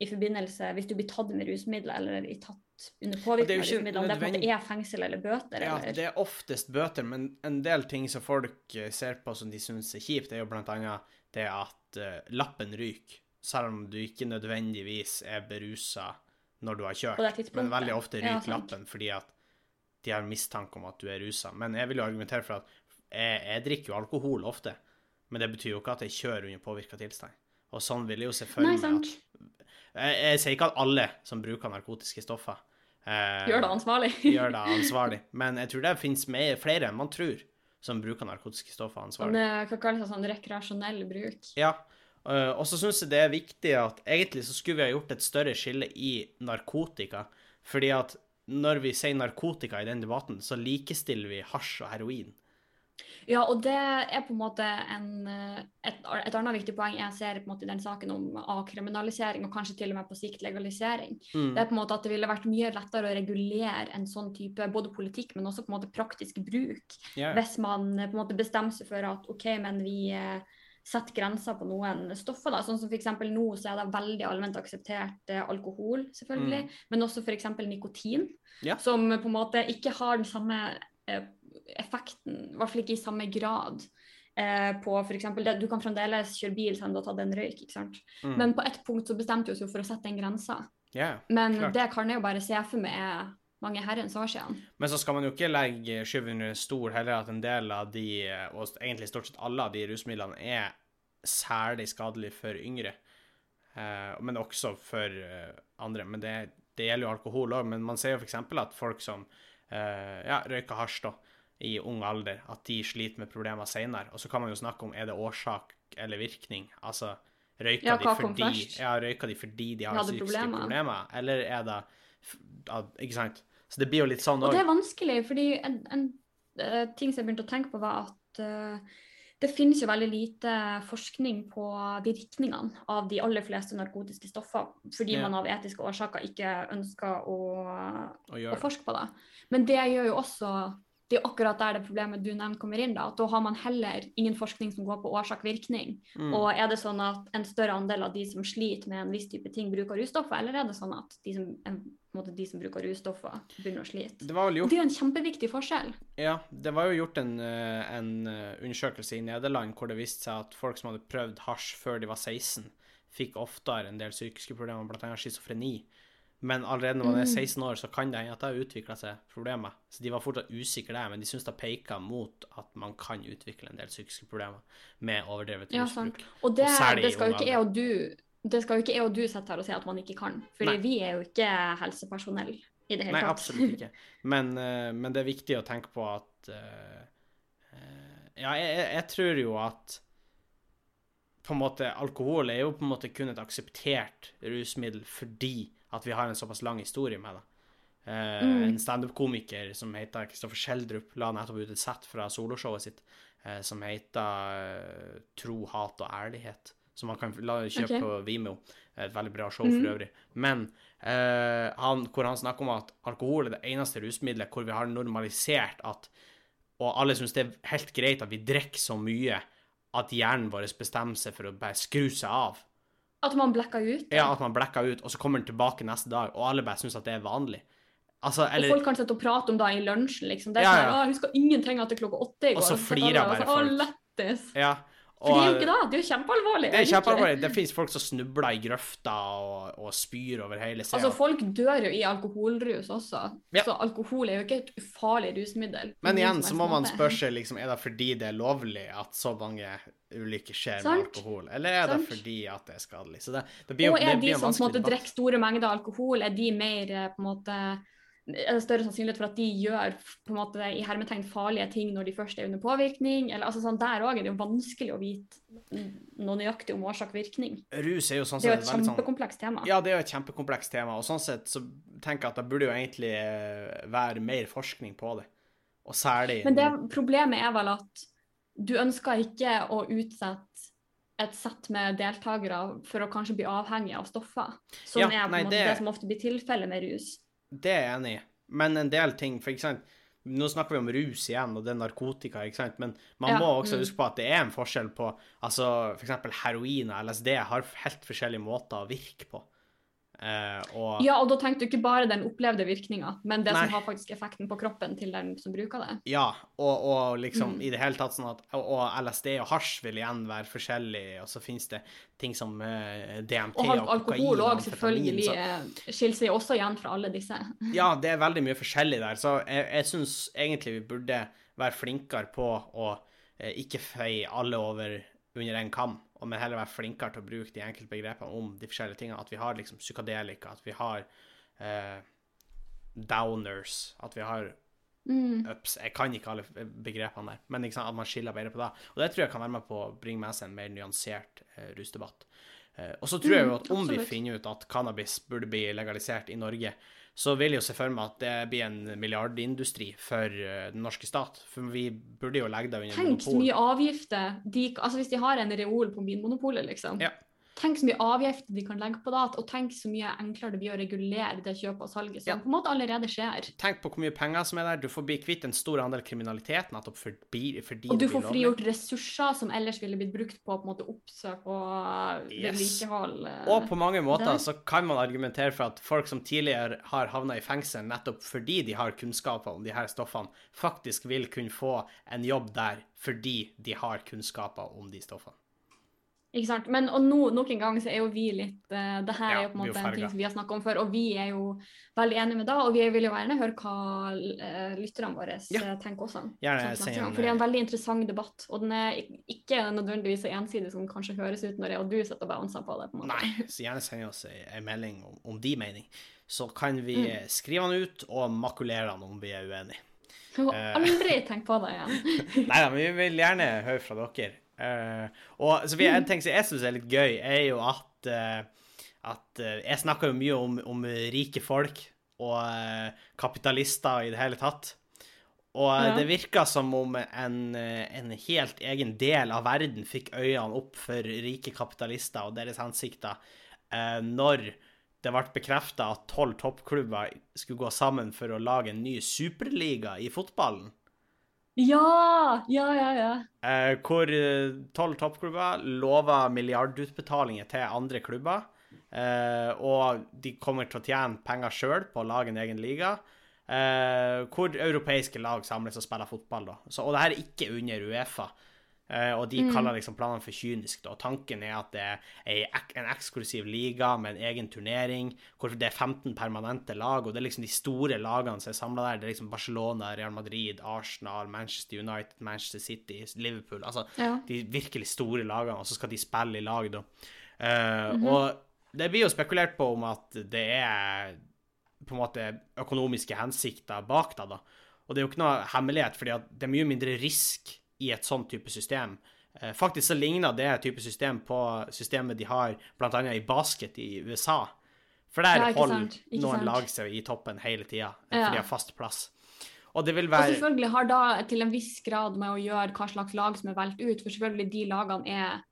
Speaker 2: i forbindelse hvis du blir tatt med rusmidler eller tatt under
Speaker 1: er
Speaker 2: påvirkning av rusmidler. Om det på en måte er fengsel eller bøter.
Speaker 1: ja,
Speaker 2: eller...
Speaker 1: det er oftest bøter, men en del ting som folk eh, ser på som de syns er kjipt, er jo blant annet det at uh, lappen ryker, selv om du ikke nødvendigvis er berusa når du har kjørt. Men veldig ofte ryker
Speaker 2: ja,
Speaker 1: lappen fordi at de har mistanke om at du er rusa. Men jeg vil jo argumentere for at jeg, jeg drikker jo alkohol ofte, men det betyr jo ikke at jeg kjører under påvirka tilstand. Og sånn vil jeg jo selvfølgelig
Speaker 2: Nei,
Speaker 1: at jeg, jeg sier ikke at alle som bruker narkotiske stoffer, eh,
Speaker 2: Gjør det ansvarlig.
Speaker 1: gjør det ansvarlig. Men jeg tror det finnes mer, flere enn man tror som bruker narkotiske stoffer
Speaker 2: Sånn,
Speaker 1: ansvarlig.
Speaker 2: det kan kalles sånn rekreasjonell bruk.
Speaker 1: Ja. Øh, og så syns jeg det er viktig at egentlig så skulle vi ha gjort et større skille i narkotika. Fordi at når vi sier narkotika i den debatten, så likestiller vi hasj og heroin.
Speaker 2: Ja, og det er på en måte en, eh, et, et annet viktig poeng jeg ser på en måte i den saken om avkriminalisering, og kanskje til og med på sikt legalisering.
Speaker 1: Mm.
Speaker 2: Det er på en måte at det ville vært mye lettere å regulere en sånn type både politikk, men også på en måte praktisk bruk.
Speaker 1: yeah.
Speaker 2: Hvis man eh, på en måte bestemmer seg for at OK, men vi eh, setter grenser på noen stoffer. da, sånn som F.eks. nå så er det veldig allment akseptert eh, alkohol, selvfølgelig, men også f.eks. nikotin.
Speaker 1: Ja.
Speaker 2: Som på en måte ikke har den samme eh, effekten, i hvert fall ikke i samme grad. Eh, på for eksempel, det, Du kan fremdeles kjøre bil selv om du har tatt en røyk. ikke sant?
Speaker 1: Mm.
Speaker 2: Men på ett punkt så bestemte vi oss jo for å sette den grensa.
Speaker 1: Yeah,
Speaker 2: Men
Speaker 1: Klart.
Speaker 2: det kan jeg jo bare se for meg er mange herrens år siden.
Speaker 1: Men så skal man jo ikke legge skyven under stol heller at en del av de, og egentlig stort sett alle av de rusmidlene, er særlig skadelige for yngre. Eh, men også for eh, andre. Men det, det gjelder jo alkohol òg. Men man ser jo f.eks. at folk som eh, ja, røyker hasj da, i ung alder, at de sliter med problemer senere. Og så kan man jo snakke om er det årsak eller virkning. Altså røyker,
Speaker 2: Ja,
Speaker 1: de, fordi, ja, røyker de fordi de har psykiske problemer.
Speaker 2: problemer.
Speaker 1: eller er det at- Ikke sant? Så det blir jo litt sånn
Speaker 2: Og det er vanskelig, fordi en, en eh, ting som jeg begynte å tenke på, var at uh, det finnes jo veldig lite forskning på virkningene av de aller fleste narkotiske stoffer, fordi
Speaker 1: Ja.
Speaker 2: man av etiske årsaker ikke ønsker å,
Speaker 1: å
Speaker 2: å forske på det. Men det gjør jo også det er akkurat der det problemet du nevnte kommer inn. da, at Da har man heller ingen forskning som går på årsak-virkning.
Speaker 1: Mm.
Speaker 2: Og er det sånn at en større andel av de som sliter med en viss type ting, bruker russtoffer, eller er det sånn at de som, en, måte, de som bruker russtoffer, begynner å slite?
Speaker 1: Det gjort
Speaker 2: det er jo en kjempeviktig forskjell.
Speaker 1: Ja, det var jo gjort en, eh, en eh, undersøkelse i Nederland hvor det viste seg at folk som hadde prøvd hasj før de var 16, fikk oftere en del psykiske problemer, bl.a. schizofreni. Men allerede når man er
Speaker 2: Mm.
Speaker 1: 16 år, så kan det hende at det har utvikla seg problemer. Så de var fortsatt usikre der, men de syns det peka mot at man kan utvikle en del psykiske problemer med overdrevet
Speaker 2: Ja,
Speaker 1: rusbruk.
Speaker 2: Og det,
Speaker 1: Og
Speaker 2: det skal jo ikke jeg og du det skal jo ikke jeg og du sitte her og si at man ikke kan, fordi vi er jo ikke helsepersonell i det hele
Speaker 1: Nei,
Speaker 2: tatt.
Speaker 1: absolutt ikke. Men, eh, men det er viktig å tenke på at eh, eh, Ja, jeg- jeg tror jo at på en måte Alkohol er jo på en måte kun et akseptert rusmiddel fordi at vi har en såpass lang historie med det. Uh,
Speaker 2: Mm.
Speaker 1: En standup-komiker som heter Kristoffer Schjelderup, la nettopp ut et sett fra soloshowet sitt uh, som heter uh, Tro, hat og ærlighet. Som man kan la kjøpe
Speaker 2: okay.
Speaker 1: på Vimeo. Et veldig bra show
Speaker 2: mm.
Speaker 1: for øvrig. Men han, hvor han snakker om at alkohol er det eneste rusmiddelet hvor vi har normalisert at Og alle syns det er helt greit at vi drikker så mye at hjernen vår bestemmer seg for å bare skru seg av.
Speaker 2: At man blekker ut.
Speaker 1: Ja, at man blekker ut, og så kommer den tilbake neste dag, og alle bare syns at det er vanlig. Altså,
Speaker 2: Og folk kan sitte og prate om det i lunsjen, liksom. Det er
Speaker 1: Ja,
Speaker 2: sånn,
Speaker 1: ja.
Speaker 2: «Å, jeg husker ingenting at det er klokka åtte i går.
Speaker 1: Og så flirer
Speaker 2: alle
Speaker 1: bare
Speaker 2: folk. «Å! Lættis.
Speaker 1: Ja.
Speaker 2: For det er jo ikke det. Det er jo kjempealvorlig.
Speaker 1: det er kjempealvorlig. Det fins folk som snubler i grøfta og, og spyr over hele sida.
Speaker 2: Altså, folk dør jo i alkoholrus også.
Speaker 1: Ja.
Speaker 2: Så alkohol er jo ikke et ufarlig rusmiddel.
Speaker 1: Men igjen så må man spørre seg liksom, er det fordi det er lovlig at så mange ulykker skjer med alkohol, eller er det fordi at det er skadelig? Så det, det blir jo
Speaker 2: Og
Speaker 1: det
Speaker 2: er
Speaker 1: blir
Speaker 2: de som på en måte drikker store mengder alkohol, er de mer eh, på en måte det større sannsynlighet for at de gjør på en måte i hermetegn farlige ting når de først er under påvirkning? Eller, altså, sånn, der òg er det jo vanskelig å vite noe nøyaktig om årsak-virkning.
Speaker 1: Rus er jo sånn
Speaker 2: Det er jo
Speaker 1: sett
Speaker 2: et
Speaker 1: sånn
Speaker 2: kjempekomplekst tema.
Speaker 1: Ja, det er jo et kjempekomplekst tema, og sånn sett så tenker jeg at det burde jo egentlig eh, være mer forskning på det. Og særlig
Speaker 2: Men det, problemet er vel at du ønsker ikke å utsette et sett med deltakere for å kanskje bli avhengig av stoffer, som
Speaker 1: Ja,
Speaker 2: er på
Speaker 1: nei,
Speaker 2: en måte
Speaker 1: det-
Speaker 2: det... som ofte blir tilfellet med rus.
Speaker 1: Det er jeg enig i. Men en del ting, for sant Nå snakker vi om rus igjen, og det er narkotika, ikke sant, men man
Speaker 2: Ja,
Speaker 1: må også
Speaker 2: mm.
Speaker 1: huske på at det er en forskjell på Altså for eksempel heroin og LSD har helt forskjellige måter å virke på. Eh, og
Speaker 2: Ja, og da tenker du ikke bare den opplevde virkninga, men det
Speaker 1: Nei.
Speaker 2: som har faktisk effekten på kroppen til den som bruker det.
Speaker 1: Ja, og, og liksom
Speaker 2: Mm.
Speaker 1: i det hele tatt sånn at Og, og LSD og hasj vil igjen være forskjellig, og så finnes det ting som uh, DMT
Speaker 2: Og
Speaker 1: og,
Speaker 2: alkohol òg, selvfølgelig,
Speaker 1: så-
Speaker 2: eh, skiller seg også igjen fra alle disse.
Speaker 1: Ja, det er veldig mye forskjellig der, så jeg, jeg syns egentlig vi burde være flinkere på å eh, ikke feie alle over under en kam, og men heller være flinkere til å bruke de enkelte begrepene om de forskjellige tingene. At vi har liksom psykadelika, at vi har eh, downers, at vi har
Speaker 2: Mm.
Speaker 1: ups. Jeg kan ikke alle begrepene der, men liksom, at man skiller bedre på det. Og det tror jeg kan være med på å bringe med seg en mer nyansert eh, rusdebatt. Eh, og så tror jeg jo at om vi finner ut at cannabis burde bli legalisert i Norge, så vil jeg jo se for meg at det blir en milliardindustri for eh, den norske stat. For vi burde jo legge det under
Speaker 2: Tenk så mye avgifter de, altså Hvis de har en reol på Vinmonopolet, liksom.
Speaker 1: Ja.
Speaker 2: Tenk så mye avgifter de kan legge på det, og tenk så mye enklere det blir å regulere det kjøpet og salget som
Speaker 1: Ja.
Speaker 2: på en måte allerede skjer.
Speaker 1: Tenk på hvor mye penger som er der. Du får bli kvitt en stor andel kriminalitet nettopp fordi, fordi
Speaker 2: Og du får frigjort ressurser som ellers ville blitt brukt på på en måte oppsøk og
Speaker 1: Yes.
Speaker 2: vedlikehold. eh,
Speaker 1: Og på mange måter
Speaker 2: der.
Speaker 1: så kan man argumentere for at folk som tidligere har havna i fengsel nettopp fordi de har kunnskaper om de her stoffene, faktisk vil kunne få en jobb der fordi de har kunnskaper om de stoffene.
Speaker 2: Ikke sant? Men og no, nok en gang så er jo vi litt uh, Det her
Speaker 1: Ja,
Speaker 2: er jo på en måte en ting som vi har snakket om før, og vi er jo veldig enige med det. Og vi vil jo gjerne høre hva uh, lytterne våre
Speaker 1: Ja.
Speaker 2: eh, tenker også.
Speaker 1: Gjerne
Speaker 2: Sånn,
Speaker 1: en,
Speaker 2: For det er en veldig interessant debatt, og den er ikke nødvendigvis så ensidig som den kanskje høres ut når jeg og du sitter og bouncer på det. på en måte.
Speaker 1: Nei, så gjerne send oss ei melding om, om de mening. Så kan vi
Speaker 2: Mm.
Speaker 1: skrive den ut og makulere den om vi er uenige.
Speaker 2: Jeg har aldri tenkt på det igjen.
Speaker 1: Nei da, men vi vil gjerne høre fra dere. Eh, og så vi, en ting som jeg syns er litt gøy, er jo at, eh, at eh, Jeg snakker jo mye om, om rike folk og kapitalister i det hele tatt. Og
Speaker 2: Ja.
Speaker 1: det virker som om en, en helt egen del av verden fikk øynene opp for rike kapitalister og deres hensikter når det ble bekrefta at tolv toppklubber skulle gå sammen for å lage en ny superliga i fotballen.
Speaker 2: Ja! Ja, ja, ja.
Speaker 1: Eh, hvor eh, tolv toppklubber lover milliardutbetalinger til andre klubber. Eh, og de kommer til å tjene penger sjøl på å lage en egen liga. Eh, hvor europeiske lag samles og spiller fotball. da. Så, og det her er ikke under Uefa. Eh, og de
Speaker 2: Mm.
Speaker 1: kaller liksom planene for kynisk. Og Tanken er at det er en eksklusiv liga med en egen turnering, hvor det er 15 permanente lag, og det er liksom de store lagene som er samla der. Det er liksom Barcelona, Real Madrid, Arsenal, Manchester United, Manchester City, Liverpool. Altså
Speaker 2: ja.
Speaker 1: de virkelig store lagene, og så skal de spille i lag, da. Uh,
Speaker 2: mm -hmm.
Speaker 1: Og det blir jo spekulert på om at det er på en måte økonomiske hensikter bak det, da. Og det er jo ikke noe hemmelighet, at det er mye mindre risk i et sånt type system. Eh, Faktisk så ligner det type system på systemet de har annet i basket i USA. For der
Speaker 2: Ja,
Speaker 1: holder
Speaker 2: sant,
Speaker 1: noen
Speaker 2: sant.
Speaker 1: lag seg i toppen hele tida,
Speaker 2: Ja.
Speaker 1: de har fast plass. Og det vil
Speaker 2: Og selvfølgelig har da til en viss grad med å gjøre hva slags lag som er valgt ut, for selvfølgelig de lagene er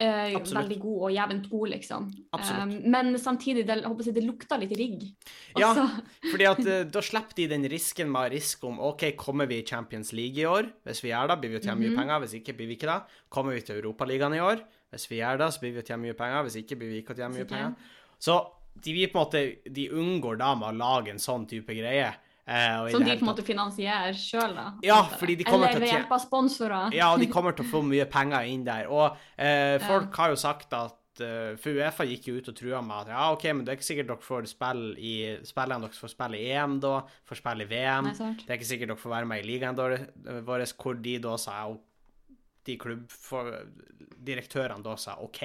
Speaker 2: eh, veldig god og jevnt god, liksom. Um, men samtidig, det, håper jeg, det lukter litt rigg.
Speaker 1: Ja. Fordi at eh, da slipper de den risken med risk om OK, kommer vi i Champions League i år? Hvis vi gjør det, blir vi å tjene mye
Speaker 2: Mhm.
Speaker 1: penger. Hvis ikke, blir vi ikke det. Kommer vi til Europaligaen i år? Hvis vi gjør det, så blir vi å tjene mye penger. Hvis ikke, blir vi ikke å tjene mye penger. Så de, på en måte, de unngår da med å lage en sånn type greie. I
Speaker 2: som de på en måte finansierer sjøl, da.
Speaker 1: Ja, fordi de kommer
Speaker 2: Eller
Speaker 1: til å
Speaker 2: ved hjelp av sponsorer.
Speaker 1: Ja, de kommer til å få mye penger inn der. Og
Speaker 2: Ja.
Speaker 1: folk har jo sagt at eh, For Uefa gikk jo ut og trua med at ja, OK, men det er ikke sikkert dere får spille i spillene dere får spille i EM da, får spille i VM.
Speaker 2: Nei.
Speaker 1: Det er ikke sikkert dere får være med i ligaen vår, hvor de da sa de klubbdirektørene da sa OK.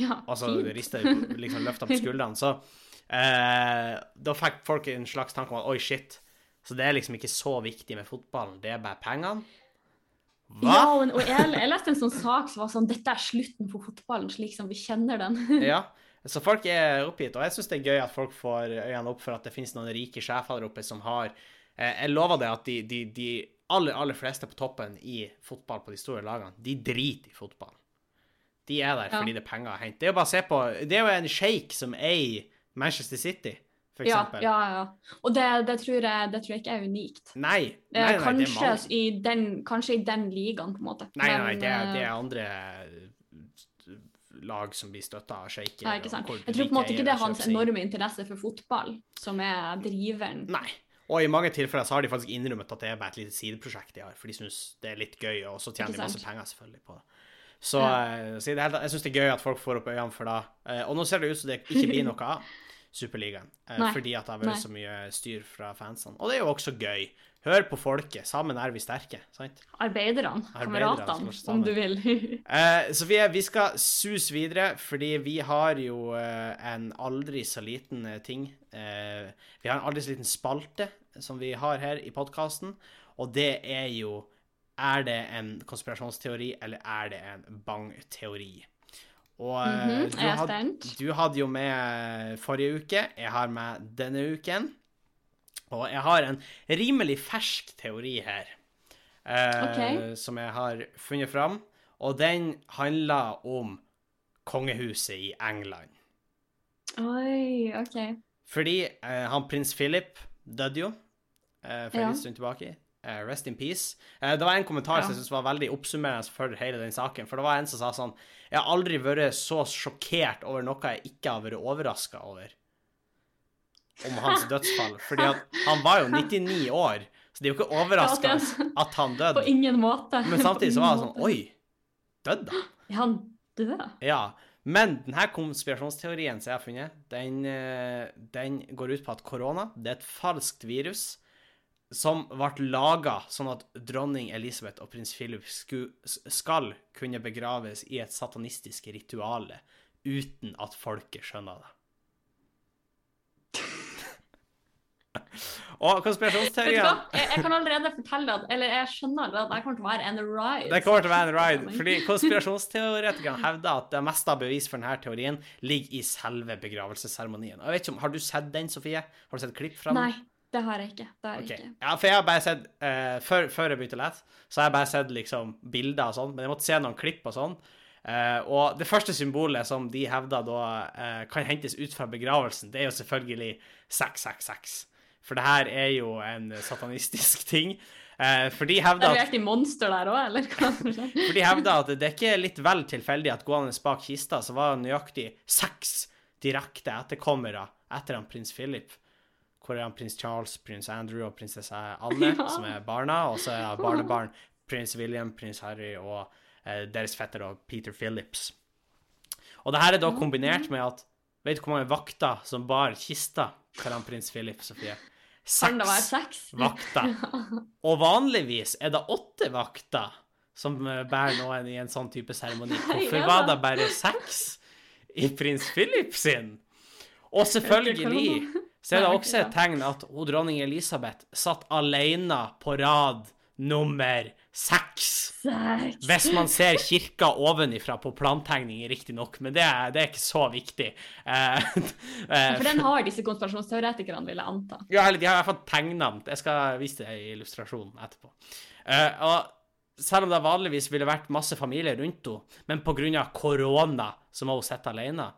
Speaker 2: Ja,
Speaker 1: Altså rista liksom løfta på skuldrene. Så eh, da fikk folk en slags tanke om at oi, shit. Så det er liksom ikke så viktig med fotballen, det er bare pengene. Hva?
Speaker 2: Ja, og, og jeg, jeg leste en sånn sak som var sånn Dette er slutten på fotballen slik som vi kjenner den.
Speaker 1: Ja. Så folk er oppgitt, og jeg syns det er gøy at folk får øynene opp for at det finnes noen rike sjefer der oppe som har Eh, jeg lover deg at de, de, de aller, aller fleste på toppen i fotball på de store lagene, de driter i fotball. De er der
Speaker 2: Ja.
Speaker 1: fordi det er penger å hente. Det er jo bare å se på Det er jo en sjeik som eier Manchester City, for
Speaker 2: Ja,
Speaker 1: eksempel.
Speaker 2: ja, ja. Og det, det, tror jeg, det tror jeg ikke er unikt.
Speaker 1: Nei,
Speaker 2: nei,
Speaker 1: nei, nei, det er
Speaker 2: i den, kanskje i den ligaen, på en måte.
Speaker 1: Nei, nei, det er, det
Speaker 2: eh,
Speaker 1: er andre eh, lag som blir støtta av sjeiker.
Speaker 2: Jeg tror på en måte ikke det er hans enorme interesse for fotball som er driveren.
Speaker 1: Nei. Og i mange tilfeller så har de faktisk innrømmet at det er bare et lite sideprosjekt de har, for de syns det er litt gøy, og så tjener de masse penger selvfølgelig på det. Så,
Speaker 2: Ja.
Speaker 1: eh, så det hele jeg syns det er gøy at folk får opp øynene for det. Eh, Og nå ser det ut som det ikke blir noe av Superligaen, eh, fordi at det har vært så mye styr fra fansene. Og det er jo også gøy. Hør på folket. Sammen er vi sterke, sant?
Speaker 2: Arbeiderne, kameratene, om du vil.
Speaker 1: Eh, Sofie, vi skal sus videre, fordi vi har jo eh, en aldri så liten ting. Eh, vi har en aldri så liten spalte som vi har her i podkasten, og det er jo Er det en konspirasjonsteori, eller er det en bang-teori? Og mm
Speaker 2: -hmm.
Speaker 1: du, had, du hadde jo med forrige uke, jeg har med denne uken. Og jeg har en rimelig fersk teori her, eh,
Speaker 2: okay.
Speaker 1: som jeg har funnet fram. Og den handler om kongehuset i England.
Speaker 2: Oi, OK.
Speaker 1: Fordi eh, han prins Philip døde jo eh, for en
Speaker 2: Ja.
Speaker 1: stund tilbake. Eh, rest in peace. Uh, det var en kommentar
Speaker 2: Ja.
Speaker 1: som jeg synes var veldig oppsummerende for hele den saken. For det var en som sa sånn Jeg har aldri vært så sjokkert over noe jeg ikke har vært overraska over. Om hans dødsfall. Fordi han var jo 99 år, så det er jo ikke overraskende
Speaker 2: Ja,
Speaker 1: at han
Speaker 2: På
Speaker 1: døde.
Speaker 2: ingen måte.
Speaker 1: Men samtidig så var det sånn Oi, døde han?
Speaker 2: Er han død?
Speaker 1: Ja, men denne konspirasjonsteorien som jeg har funnet, den, eh, den går ut på at korona det er et falskt virus som ble laga sånn at dronning Elisabeth og prins Philip sku, skal kunne begraves i et satanistisk rituale uten at folket skjønner det. Og konspirasjonsteorien?
Speaker 2: Jeg, jeg kan allerede fortelle at Eller jeg skjønner allerede at det kommer til å være en ride.
Speaker 1: Det kommer til å være en ride, fordi konspirasjonsteoretikerne hevder at det meste av bevis for denne teorien ligger i selve begravelsesseremonien. Har du sett den, Sofie? Har du sett klipp fra den?
Speaker 2: Nei, det har jeg ikke. Det har jeg ikke.
Speaker 1: Ja, for jeg har bare sett uh, før, før jeg begynte å lese, så har jeg bare sett liksom bilder og sånn, men jeg måtte se noen klipp og sånn. Uh, og det første symbolet som de hevder da uh, kan hentes ut fra begravelsen, det er jo selvfølgelig 666. For det her er jo en satanistisk ting. For de hevder
Speaker 2: Er
Speaker 1: at
Speaker 2: du helt i monster der òg, eller? hva?
Speaker 1: For de hevder at det er ikke litt vel tilfeldig at gående bak kista så var det nøyaktig seks direkte etterkommere etter han prins Philip. Hvor er han prins Charles, prins Andrew og prinsesse Anne,
Speaker 2: Ja.
Speaker 1: som er barna. Og så er han barnebarn prins William, prins Harry og eh, deres fetter og Peter Phillips. Og det her er da kombinert med at Vet du hvor mange vakter som bar kista til han prins Philip, Sofie? Seks,
Speaker 2: Seks
Speaker 1: vakter. Og vanligvis er det åtte vakter som eh, bærer noen i en sånn type seremoni. Hvorfor var det bare seks i prins Philip sin? Og selvfølgelig så er det også et tegn at hun dronning Elisabeth satt alene på rad nummer seks. Hvis man ser kirka ovenifra på plantegninger, riktignok, men det er, det er ikke så viktig. Eh, eh,
Speaker 2: For den har disse konspirasjonsteoretikerne, vil jeg anta.
Speaker 1: ja, eller de har i hvert fall tegna den. Jeg skal vise det i illustrasjonen etterpå. Eh, og selv om det vanligvis ville vært masse familie rundt henne, men pga. korona så må hun sitte alene.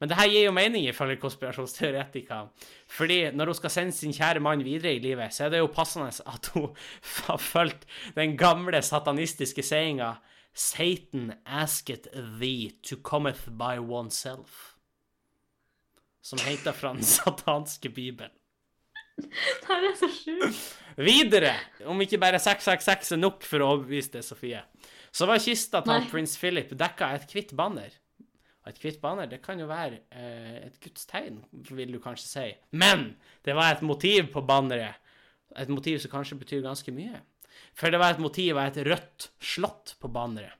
Speaker 1: Men det her gir jo mening ifølge konspirasjonsteoretikere. Fordi når hun skal sende sin kjære mann videre i livet, så er det jo passende at hun har fulgt den gamle satanistiske sayinga Satan asketh thee to cometh by oneself. Som heter fra den satanske bibelen.
Speaker 2: Det er så sjukt.
Speaker 1: Videre, om ikke bare 666 er nok for å overbevise det, Sofie, så var kista til prins Philip dekka et hvitt banner. Og et hvitt banner, det kan jo være eh, et gudstegn, vil du kanskje si. Men det var et motiv på banneret. Et motiv som kanskje betyr ganske mye. For det var et motiv av et rødt slott på banneret.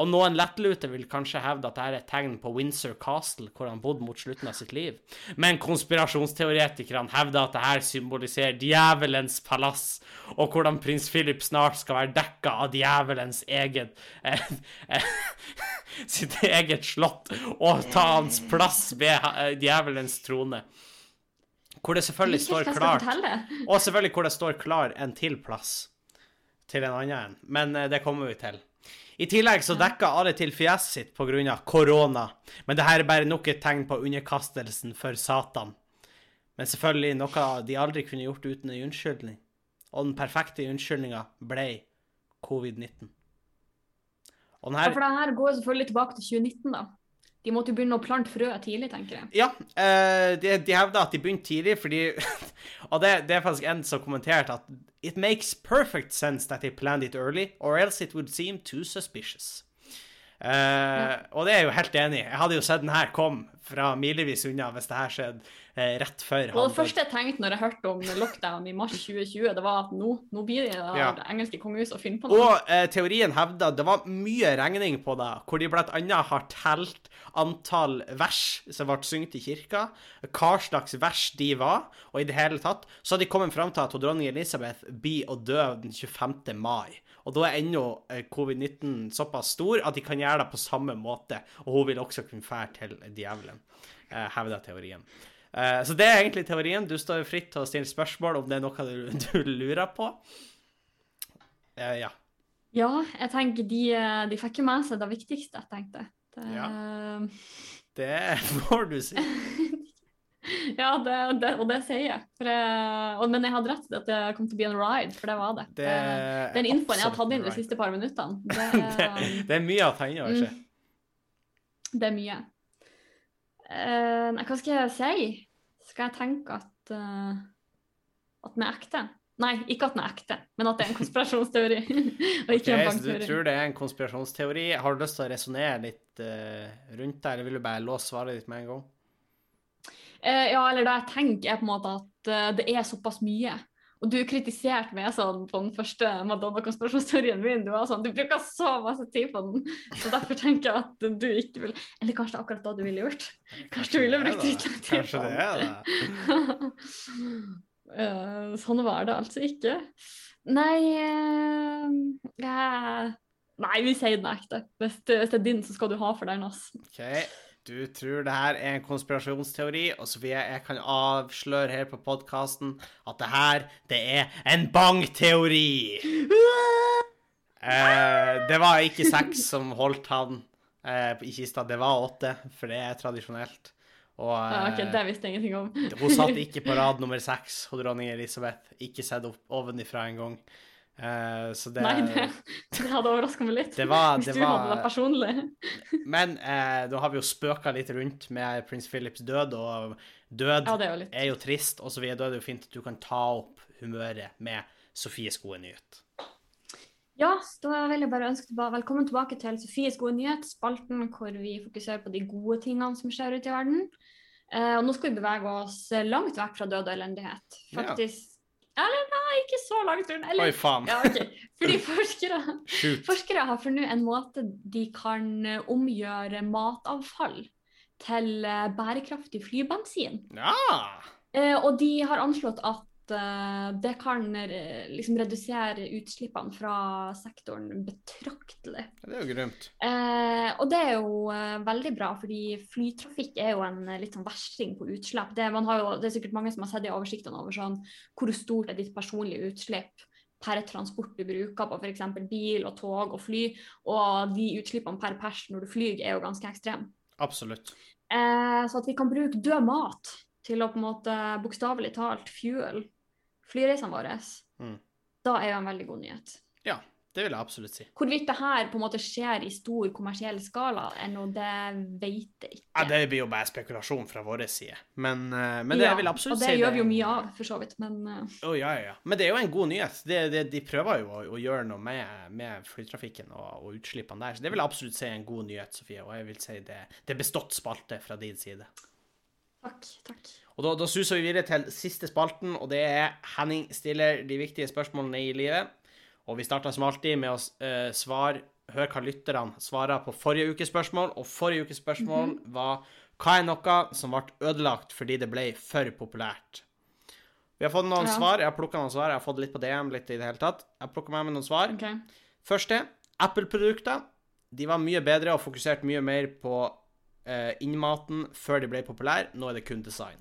Speaker 1: Og noen lettlute vil kanskje hevde at dette er et tegn på Windsor Castle, hvor han bodde mot slutten av sitt liv. Men konspirasjonsteoretikerne hevder at dette symboliserer djevelens palass, og hvordan prins Philip snart skal være dekka av djevelens eget eh, eh, sitt eget slott, og ta hans plass ved eh, djevelens trone. Hvor det selvfølgelig
Speaker 2: det
Speaker 1: står klart. Og selvfølgelig hvor det står klar en til plass til en annen en. Men det kommer vi til. I tillegg så dekker Are til fjeset sitt pga. korona. Men det her er bare nok et tegn på underkastelsen for Satan. Men selvfølgelig noe de aldri kunne gjort uten en unnskyldning. Og den perfekte unnskyldninga ble covid-19. Og den
Speaker 2: Ja,
Speaker 1: her
Speaker 2: for det her går selvfølgelig tilbake til 2019, da. De måtte jo begynne å plante frø tidlig, tenker jeg.
Speaker 1: Ja, eh, de, de hevder at de begynte tidlig fordi Og det, det er faktisk en som kommenterte at It makes perfect sense that they planned it early, or else it would seem too suspicious. Eh, Og det er jeg jo helt enig i. Jeg hadde jo sett den her komme fra milevis unna hvis det her skjedde eh, rett før
Speaker 2: Og det første jeg tenkte når jeg hørte om lockdown i mars 2020, det var at nå, nå blir det det
Speaker 1: Ja.
Speaker 2: engelske kongehuset å finne på noe.
Speaker 1: Og eh, teorien hevda det var mye regning på det, hvor de annet har telt antall vers som ble sunget i kirka, hva slags vers de var, og i det hele tatt, så de kommet fram til at dronning Elisabeth blir å dø den 25. mai. Og da er ennå eh, covid-19 såpass stor at de kan gjøre det på samme måte, og hun vil også kunne fære til djevelen, eh, hevder teorien. Eh, så det er egentlig teorien. Du står fritt til å stille spørsmål om det er noe du, du lurer på. Eh, ja.
Speaker 2: Ja, jeg tenker de, de fikk jo med seg det viktigste, jeg tenkte. Det,
Speaker 1: Det får du si.
Speaker 2: ja, det, det, og det sier jeg. Jeg og, men jeg hadde rett i at det kom til å bli en ride, for det var det.
Speaker 1: Det
Speaker 2: Den infoen jeg har tatt inn de siste par minuttene, det,
Speaker 1: det, det er mye å ta inn over seg.
Speaker 2: Mm. det er mye. Uh, nei, hva skal jeg si? Skal jeg tenke at uh, at den er ekte? Nei, ikke at den er ekte, men at det er en konspirasjonsteori. og ikke
Speaker 1: Ok,
Speaker 2: en
Speaker 1: så du tror det er en konspirasjonsteori. Har du lyst til å resonnere litt uh, rundt det, eller vil du bare låse svaret ditt med en gang?
Speaker 2: Eh, ja, eller det jeg tenker er på en måte at eh, det er såpass mye. Og du kritiserte meg sånn på den første Madonna-konspirasjonsteorien min. Du var sånn, du bruker så masse tid på den, så derfor tenker jeg at du ikke vil Eller kanskje det er akkurat det du ville gjort? Kanskje du ville brukt litt
Speaker 1: det.
Speaker 2: lang tid
Speaker 1: Kanskje det er det.
Speaker 2: Eh, sånn var det altså ikke. Nei jeg- Nei, vi sier den ekte. Hvis det, er din, så skal du ha for den. ass.
Speaker 1: OK. Du tror det her er en konspirasjonsteori, og Sofie, jeg kan avsløre her på podkasten at det her, det er en bangteori! Eh, det var ikke seks som holdt han eh, i kista, det var åtte, for det er tradisjonelt. Og
Speaker 2: Ja, ok,
Speaker 1: eh,
Speaker 2: Det visste jeg ingenting om.
Speaker 1: hun satt ikke på rad nummer seks, dronning Elisabeth. Ikke sett opp ovenifra engang. Uh, så det,
Speaker 2: Nei, det, det hadde overraska meg litt.
Speaker 1: det var,
Speaker 2: Hvis
Speaker 1: det
Speaker 2: du hadde det personlig.
Speaker 1: Men uh, da har vi jo spøka litt rundt med prins Philips død, og død
Speaker 2: Ja, er jo
Speaker 1: er jo trist, og så videre. Da er det jo fint at du kan ta opp humøret med Sofies gode nyhet.
Speaker 2: Ja, da vil jeg bare ønske tilbake, velkommen tilbake til Sofies gode nyhet, spalten hvor vi fokuserer på de gode tingene som skjer ute i verden. Uh, og nå skal vi bevege oss langt vekk fra død og elendighet.
Speaker 1: Ja.
Speaker 2: Eller nei, ikke så langt. unna. Eller,
Speaker 1: Oi, faen.
Speaker 2: Ja, okay. Fordi forskere, forskere har funnet en måte de kan eh, omgjøre matavfall til eh, bærekraftig flybensin.
Speaker 1: Ja!
Speaker 2: Eh, og de har anslått at det kan eh, liksom redusere utslippene fra sektoren betraktelig.
Speaker 1: Det er jo grønt.
Speaker 2: Eh, og det er jo eh, veldig bra, fordi flytrafikk er jo en eh, litt sånn versting på utslipp. Det, man har jo, det er sikkert mange som har sett i oversiktene over sånn, hvor stort er ditt personlige utslipp per transport du bruker på f.eks. bil og tog og fly, og de utslippene per pers når du flyr er jo ganske ekstreme.
Speaker 1: Absolutt.
Speaker 2: Eh, så at vi kan bruke død mat til å på en måte bokstavelig talt fuel flyreisene våre,
Speaker 1: Mm.
Speaker 2: da er jo en veldig god nyhet.
Speaker 1: Ja, det vil jeg absolutt si.
Speaker 2: Hvorvidt det her på en måte skjer i stor kommersiell skala ennå, det vet jeg ikke.
Speaker 1: Ja, det blir jo bare spekulasjon fra vår side. Men, eh, men det
Speaker 2: Ja,
Speaker 1: vil absolutt absolutt
Speaker 2: og
Speaker 1: si.
Speaker 2: det gjør vi jo mye av, for så vidt, men
Speaker 1: oh, ja, ja, ja. Men det er jo en god nyhet. Det, det, de prøver jo å, å gjøre noe med, med flytrafikken og, og utslippene der. Så det vil jeg absolutt si er en god nyhet, Sofie. Og jeg vil si det, det er bestått spalte fra din side.
Speaker 2: Takk, takk.
Speaker 1: Og da, da suser vi videre til siste spalten, og det er Henning stiller de viktige spørsmålene i livet. Og vi starter som alltid med å uh, svare Hør hva lytterne svarer på forrige ukes spørsmål. Og forrige ukes spørsmål var hva er noe som ble ødelagt fordi det ble for populært? Vi har fått noen
Speaker 2: Ja.
Speaker 1: svar. Jeg har plukka noen svar. Jeg har fått litt på DM, litt i det hele tatt. Jeg har plukka med meg noen svar.
Speaker 2: Okay.
Speaker 1: Første, Apple-produkter. De var mye bedre og fokuserte mye mer på eh, innmaten før de ble populære. Nå er det kun design.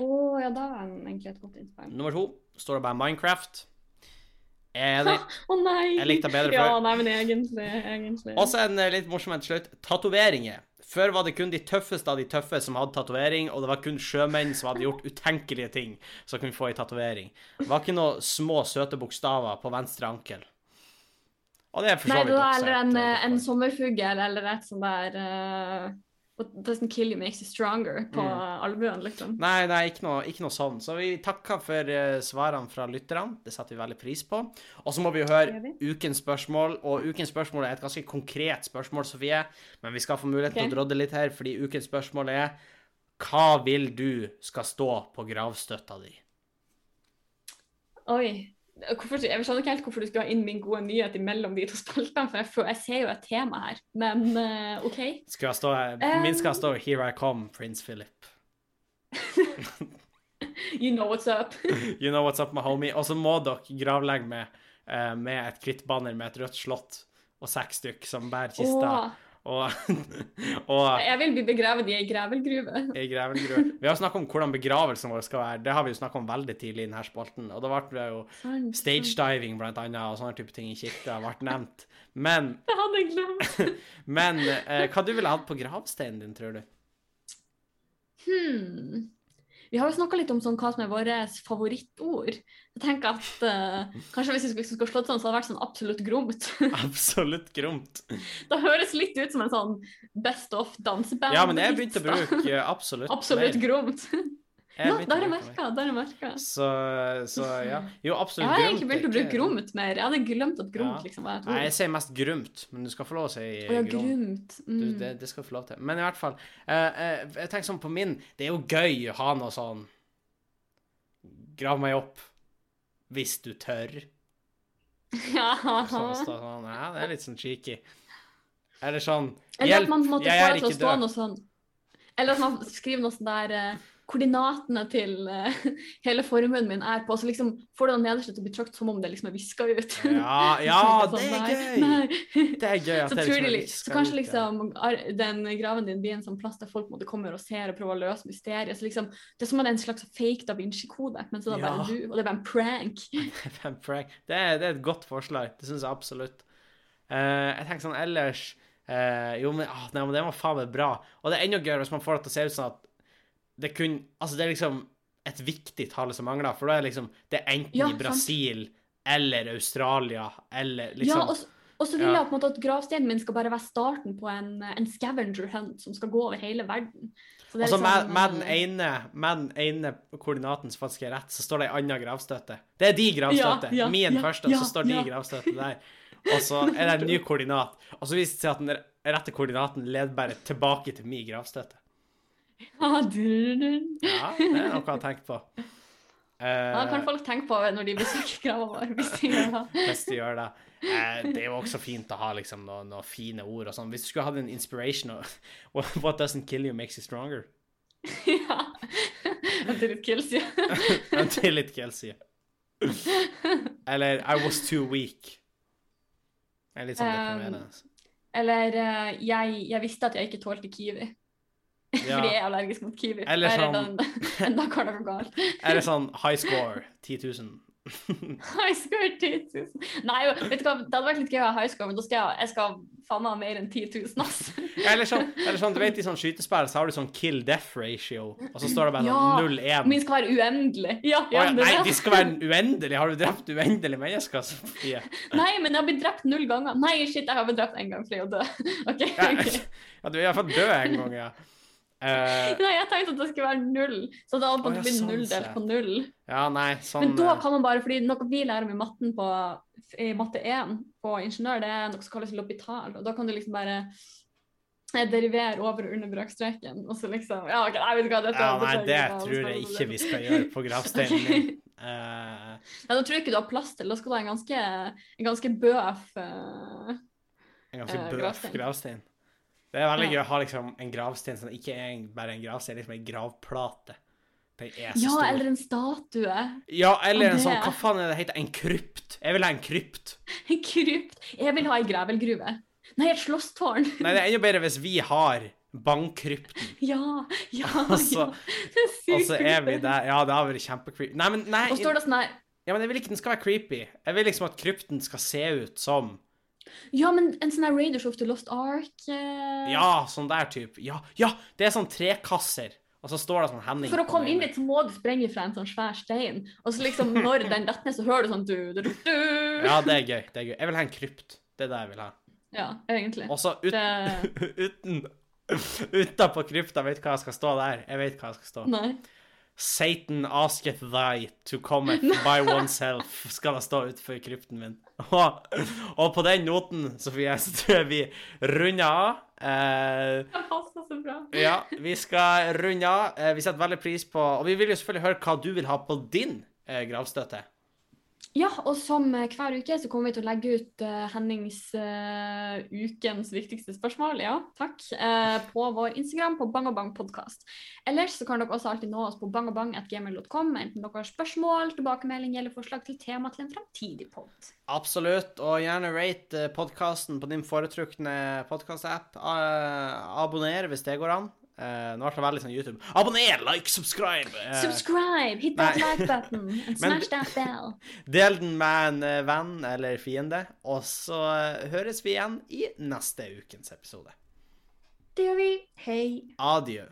Speaker 2: Å ja, da er den egentlig et godt innspill.
Speaker 1: Nummer to står det bare Minecraft. Enig.
Speaker 2: Å nei!
Speaker 1: Jeg likte det bedre
Speaker 2: Ja, nei, men egentlig, egentlig.
Speaker 1: Også en eh, litt morsom en til slutt. Tatoveringer. Før var det kun de tøffeste av de tøffe som hadde tatovering, og det var kun sjømenn som hadde gjort utenkelige ting som kunne få ei tatovering. Det var ikke noe små, søte bokstaver på venstre ankel. Og det er for så
Speaker 2: Nei,
Speaker 1: vidt
Speaker 2: var
Speaker 1: også
Speaker 2: heller en, en sommerfugl eller et sånt der uh, What doesn't kill you makes you stronger på
Speaker 1: Mm.
Speaker 2: albuen, liksom.
Speaker 1: Nei, nei, ikke noe, ikke noe sånn. Så vi takker for eh, svarene fra lytterne. Det setter vi veldig pris på. Og så må vi høre ukens spørsmål. Og ukens spørsmål er et ganske konkret spørsmål, Sofie. Men vi skal få mulighet til
Speaker 2: Ok.
Speaker 1: å drodde litt her, fordi ukens spørsmål er Hva vil du skal stå på gravstøtta di?
Speaker 2: Oi. Hvorfor, jeg skjønner ikke helt hvorfor du skulle ha inn min gode nyhet imellom de to spaltene, for jeg, for jeg ser jo et tema her. Men uh, OK.
Speaker 1: Skal jeg stå her? Min skal stå 'Here I come, Prince Philip'.
Speaker 2: You know what's up.
Speaker 1: You know what's up, my homie. Og så må dere gravlegge med, eh, med et hvitt banner med et rødt slott og seks stykk som bærer kista.
Speaker 2: Åh,
Speaker 1: Og, og
Speaker 2: jeg vil bli begravet i ei gravelgruve.
Speaker 1: Ei gravelgrua. Vi har snakka om hvordan begravelsen vår skal være. Det har vi jo snakka om veldig tidlig i denne spalten. Og da ble det jo
Speaker 2: stage diving
Speaker 1: stagediving blant annet, og sånne type ting i kirka ble nevnt. Men,
Speaker 2: Det hadde jeg glemt.
Speaker 1: men eh, hva du ville hatt på gravsteinen din, tror du?
Speaker 2: Hmm. Vi har jo snakka litt om sånn, hva som er våre favorittord. Jeg tenker at uh, Kanskje hvis vi skulle, skulle slått sånn, så hadde det vært sånn absolutt gromt.
Speaker 1: Absolutt gromt.
Speaker 2: det høres litt ut som en sånn Best of danseband.
Speaker 1: Ja, men jeg begynte å bruke absolutt.
Speaker 2: Absolutt gromt.
Speaker 1: Jeg
Speaker 2: Ja,
Speaker 1: da
Speaker 2: har
Speaker 1: jeg
Speaker 2: er
Speaker 1: bruke mer.
Speaker 2: merka. Er merka.
Speaker 1: Så, så ja. Jo,
Speaker 2: Jeg
Speaker 1: absolutt
Speaker 2: har
Speaker 1: gromt.
Speaker 2: egentlig begynt å bruke gromt mer. Jeg hadde glemt at gromt
Speaker 1: Ja.
Speaker 2: liksom var et
Speaker 1: Nei, jeg sier mest grumt, men du skal få lov å si
Speaker 2: Å ja,
Speaker 1: grumt.
Speaker 2: Mm.
Speaker 1: Du, det, det skal du få lov til. Men i hvert fall, uh, uh, jeg tenker sånn på min Det er jo gøy å ha noe sånn Grav meg opp hvis du tør.
Speaker 2: Ja.
Speaker 1: Sånn, sånn, ja, det er litt sånn cheeky. Eller sånn
Speaker 2: Eller at man måtte
Speaker 1: jeg
Speaker 2: få
Speaker 1: er
Speaker 2: det til å
Speaker 1: ikke
Speaker 2: stå
Speaker 1: død.
Speaker 2: noe sånn Eller at man skriver noe sånn der eh, Koordinatene til uh, hele formuen min er på, så liksom får du den nederste til å betrakte som om det liksom er viska ut.
Speaker 1: Ja, ja,
Speaker 2: Så
Speaker 1: det er
Speaker 2: sånn,
Speaker 1: gøy!
Speaker 2: nei.
Speaker 1: Det er gøy at
Speaker 2: Så,
Speaker 1: det liksom er
Speaker 2: viska
Speaker 1: ut.
Speaker 2: så kanskje liksom den graven din blir en sånn plass der folk måtte komme og se og prøve å løse mysteriet. Så liksom, det er som om det er en slags fake Da Vinci-kode, men så er det bare
Speaker 1: Ja.
Speaker 2: du, og det er bare en prank.
Speaker 1: en prank. Det er, det er et godt forslag. Det syns jeg absolutt. Uh, jeg tenker sånn ellers Uh, Jo, men, ah, nei, men det var faen meg bra. Og det er enda gøyere hvis man får det til å se ut sånn at det kunne Altså, det er liksom et viktig tall som mangler, for da er liksom Det er enten
Speaker 2: Ja,
Speaker 1: i
Speaker 2: sant.
Speaker 1: Brasil eller Australia eller liksom
Speaker 2: Ja, og, så vil jeg på en måte at gravsteinen min skal bare være starten på en, en scavenger hunt som skal gå over hele verden. Så det er
Speaker 1: Altså med,
Speaker 2: liksom,
Speaker 1: med, den
Speaker 2: eh,
Speaker 1: ene, med den ene koordinaten som faktisk er rett, så står det ei anna gravstøtte. Det er de gravstøtte.
Speaker 2: Ja, ja,
Speaker 1: Min
Speaker 2: ja,
Speaker 1: første, og så står de gravstøtte der. Og så er det en ny koordinat. Og så viser det seg at den rette koordinaten leder bare tilbake til min gravstøtte.
Speaker 2: Ja, du-
Speaker 1: Ja, det er noe å tenke på.
Speaker 2: Ja, kan
Speaker 1: Eh,
Speaker 2: folk tenke på når de besøker grava vår. Hvis de gjør det.
Speaker 1: hvis de gjør det. Det er jo også fint å ha liksom noen, noe fine ord og sånn. Hvis du skulle hatt en inspiration og What doesn't kill you makes you stronger.
Speaker 2: ja. Until it kills you.
Speaker 1: Until it kills you. Eller I was too weak. Det er litt sånn
Speaker 2: Um,
Speaker 1: deprimerende.
Speaker 2: Eller eh, jeg, jeg visste at jeg ikke tålte kiwi.
Speaker 1: Ja.
Speaker 2: Fordi jeg er allergisk mot kiwi.
Speaker 1: Eller sånn-
Speaker 2: den- Da går det for galt.
Speaker 1: Eller sånn high score 10 000.
Speaker 2: High score 10 000. Nei, vet du hva, det hadde vært litt gøy å ha high score, men da skal jeg, jeg skal faen meg ha mer enn 10 000, ass.
Speaker 1: Eller sånn, eller sånn, du vet i sånn skytespill så har du sånn kill death ratio, og så står det bare
Speaker 2: Ja,
Speaker 1: sånn 0-1.
Speaker 2: Min skal være uendelig. Ja,
Speaker 1: oh,
Speaker 2: ja,
Speaker 1: nei,
Speaker 2: det.
Speaker 1: de skal være uendelig. Har du drept uendelige mennesker, Sofie?
Speaker 2: Nei, men jeg har blitt drept null ganger. Nei, shit, jeg har blitt drept én gang fordi jeg er død. OK.
Speaker 1: Ja,
Speaker 2: ok.
Speaker 1: ja, du er iallfall død en gang, ja. Eh,
Speaker 2: Nei, jeg tenkte at det skulle være null. Så det hadde
Speaker 1: Å, ja,
Speaker 2: blitt
Speaker 1: sånn
Speaker 2: null delt på null.
Speaker 1: ja, nei, sånn
Speaker 2: Men da
Speaker 1: eh,
Speaker 2: kan man bare, fordi noe vi lærer om i matten på i matte 1 på ingeniør, det er noe som kalles lopital. Og da kan du liksom bare eh, derivere over og under brakstreken. Og så liksom Ja, okay, jeg vet ikke hva dette
Speaker 1: ja. Nei, det
Speaker 2: jeg
Speaker 1: tror jeg ikke vi skal gjøre på gravsteinen min. Uh,
Speaker 2: Ja, da tror jeg ikke du har plass til. Da skal du ha en ganske, en ganske bøf eh,
Speaker 1: en ganske bøf
Speaker 2: gravstein.
Speaker 1: gravstein. Det er veldig gøy å ha liksom en gravstein som ikke er en- bare en gravstein, liksom en gravplate.
Speaker 2: Ja,
Speaker 1: stor.
Speaker 2: eller en statue.
Speaker 1: Ja, eller en sånn. Hva faen er det heter? En krypt. Jeg vil ha en krypt.
Speaker 2: En krypt. Jeg vil ha ei gravelgruve. Nei, et slåsstårn.
Speaker 1: Nei, det er enda bedre hvis vi har Bankkrypten.
Speaker 2: Ja, ja,
Speaker 1: altså,
Speaker 2: ja. Det er sykt
Speaker 1: Og så er vi der. Ja, det har vært kjempecreepy. Nei, men nei,
Speaker 2: Og står det sånn her
Speaker 1: ja, men jeg vil ikke den skal være creepy. Jeg vil liksom at krypten skal se ut som
Speaker 2: Ja, men en sånn Raiders of the Lost Ark eh,
Speaker 1: Ja, sånn der type. Ja, ja, det er sånn trekasser. Og så står det sånn Henning
Speaker 2: For å komme inn dit, så må du sprenge fra en sånn svær stein. Og så liksom, når den detter ned, så hører du sånn du, du, du, du.
Speaker 1: Ja, det er gøy. det er gøy. Jeg vil ha en krypt. Det er det jeg vil ha.
Speaker 2: Ja, egentlig.
Speaker 1: Og så ut,
Speaker 2: Det
Speaker 1: uten Utenpå krypta, vet hva jeg skal stå der? Jeg vet hva jeg skal stå.
Speaker 2: Nei.
Speaker 1: Satan asketh thy to come by oneself, skal det stå utenfor krypten min. Og, og på den noten, Sofie, så tror jeg vi runder av. Eh,
Speaker 2: så bra.
Speaker 1: ja, vi skal runde av. Eh, vi setter veldig pris på Og vi vil jo selvfølgelig høre hva du vil ha på din eh, gravstøtte.
Speaker 2: Ja, og som eh, hver uke så kommer vi til å legge ut uh, Hennings uh, ukens viktigste spørsmål, ja, takk, uh, på vår Instagram på Bang og Bang podkast. Ellers så kan dere også alltid nå oss på bangabang.gmail.com, enten dere har spørsmål, tilbakemelding eller forslag til tema til en fremtidig pod.
Speaker 1: Absolutt. Og gjerne rate podkasten på din foretrukne podkastapp. abonner hvis det går an. Eh, nå ble det veldig sånn YouTube. Abonner, like, subscribe! Uh,
Speaker 2: Subscribe! Hit that
Speaker 1: nei.
Speaker 2: like button and smash that bell.
Speaker 1: del den med en eh, venn eller fiende. Og så høres vi igjen i neste ukens episode.
Speaker 2: Det gjør vi. Hei.
Speaker 1: Adjø.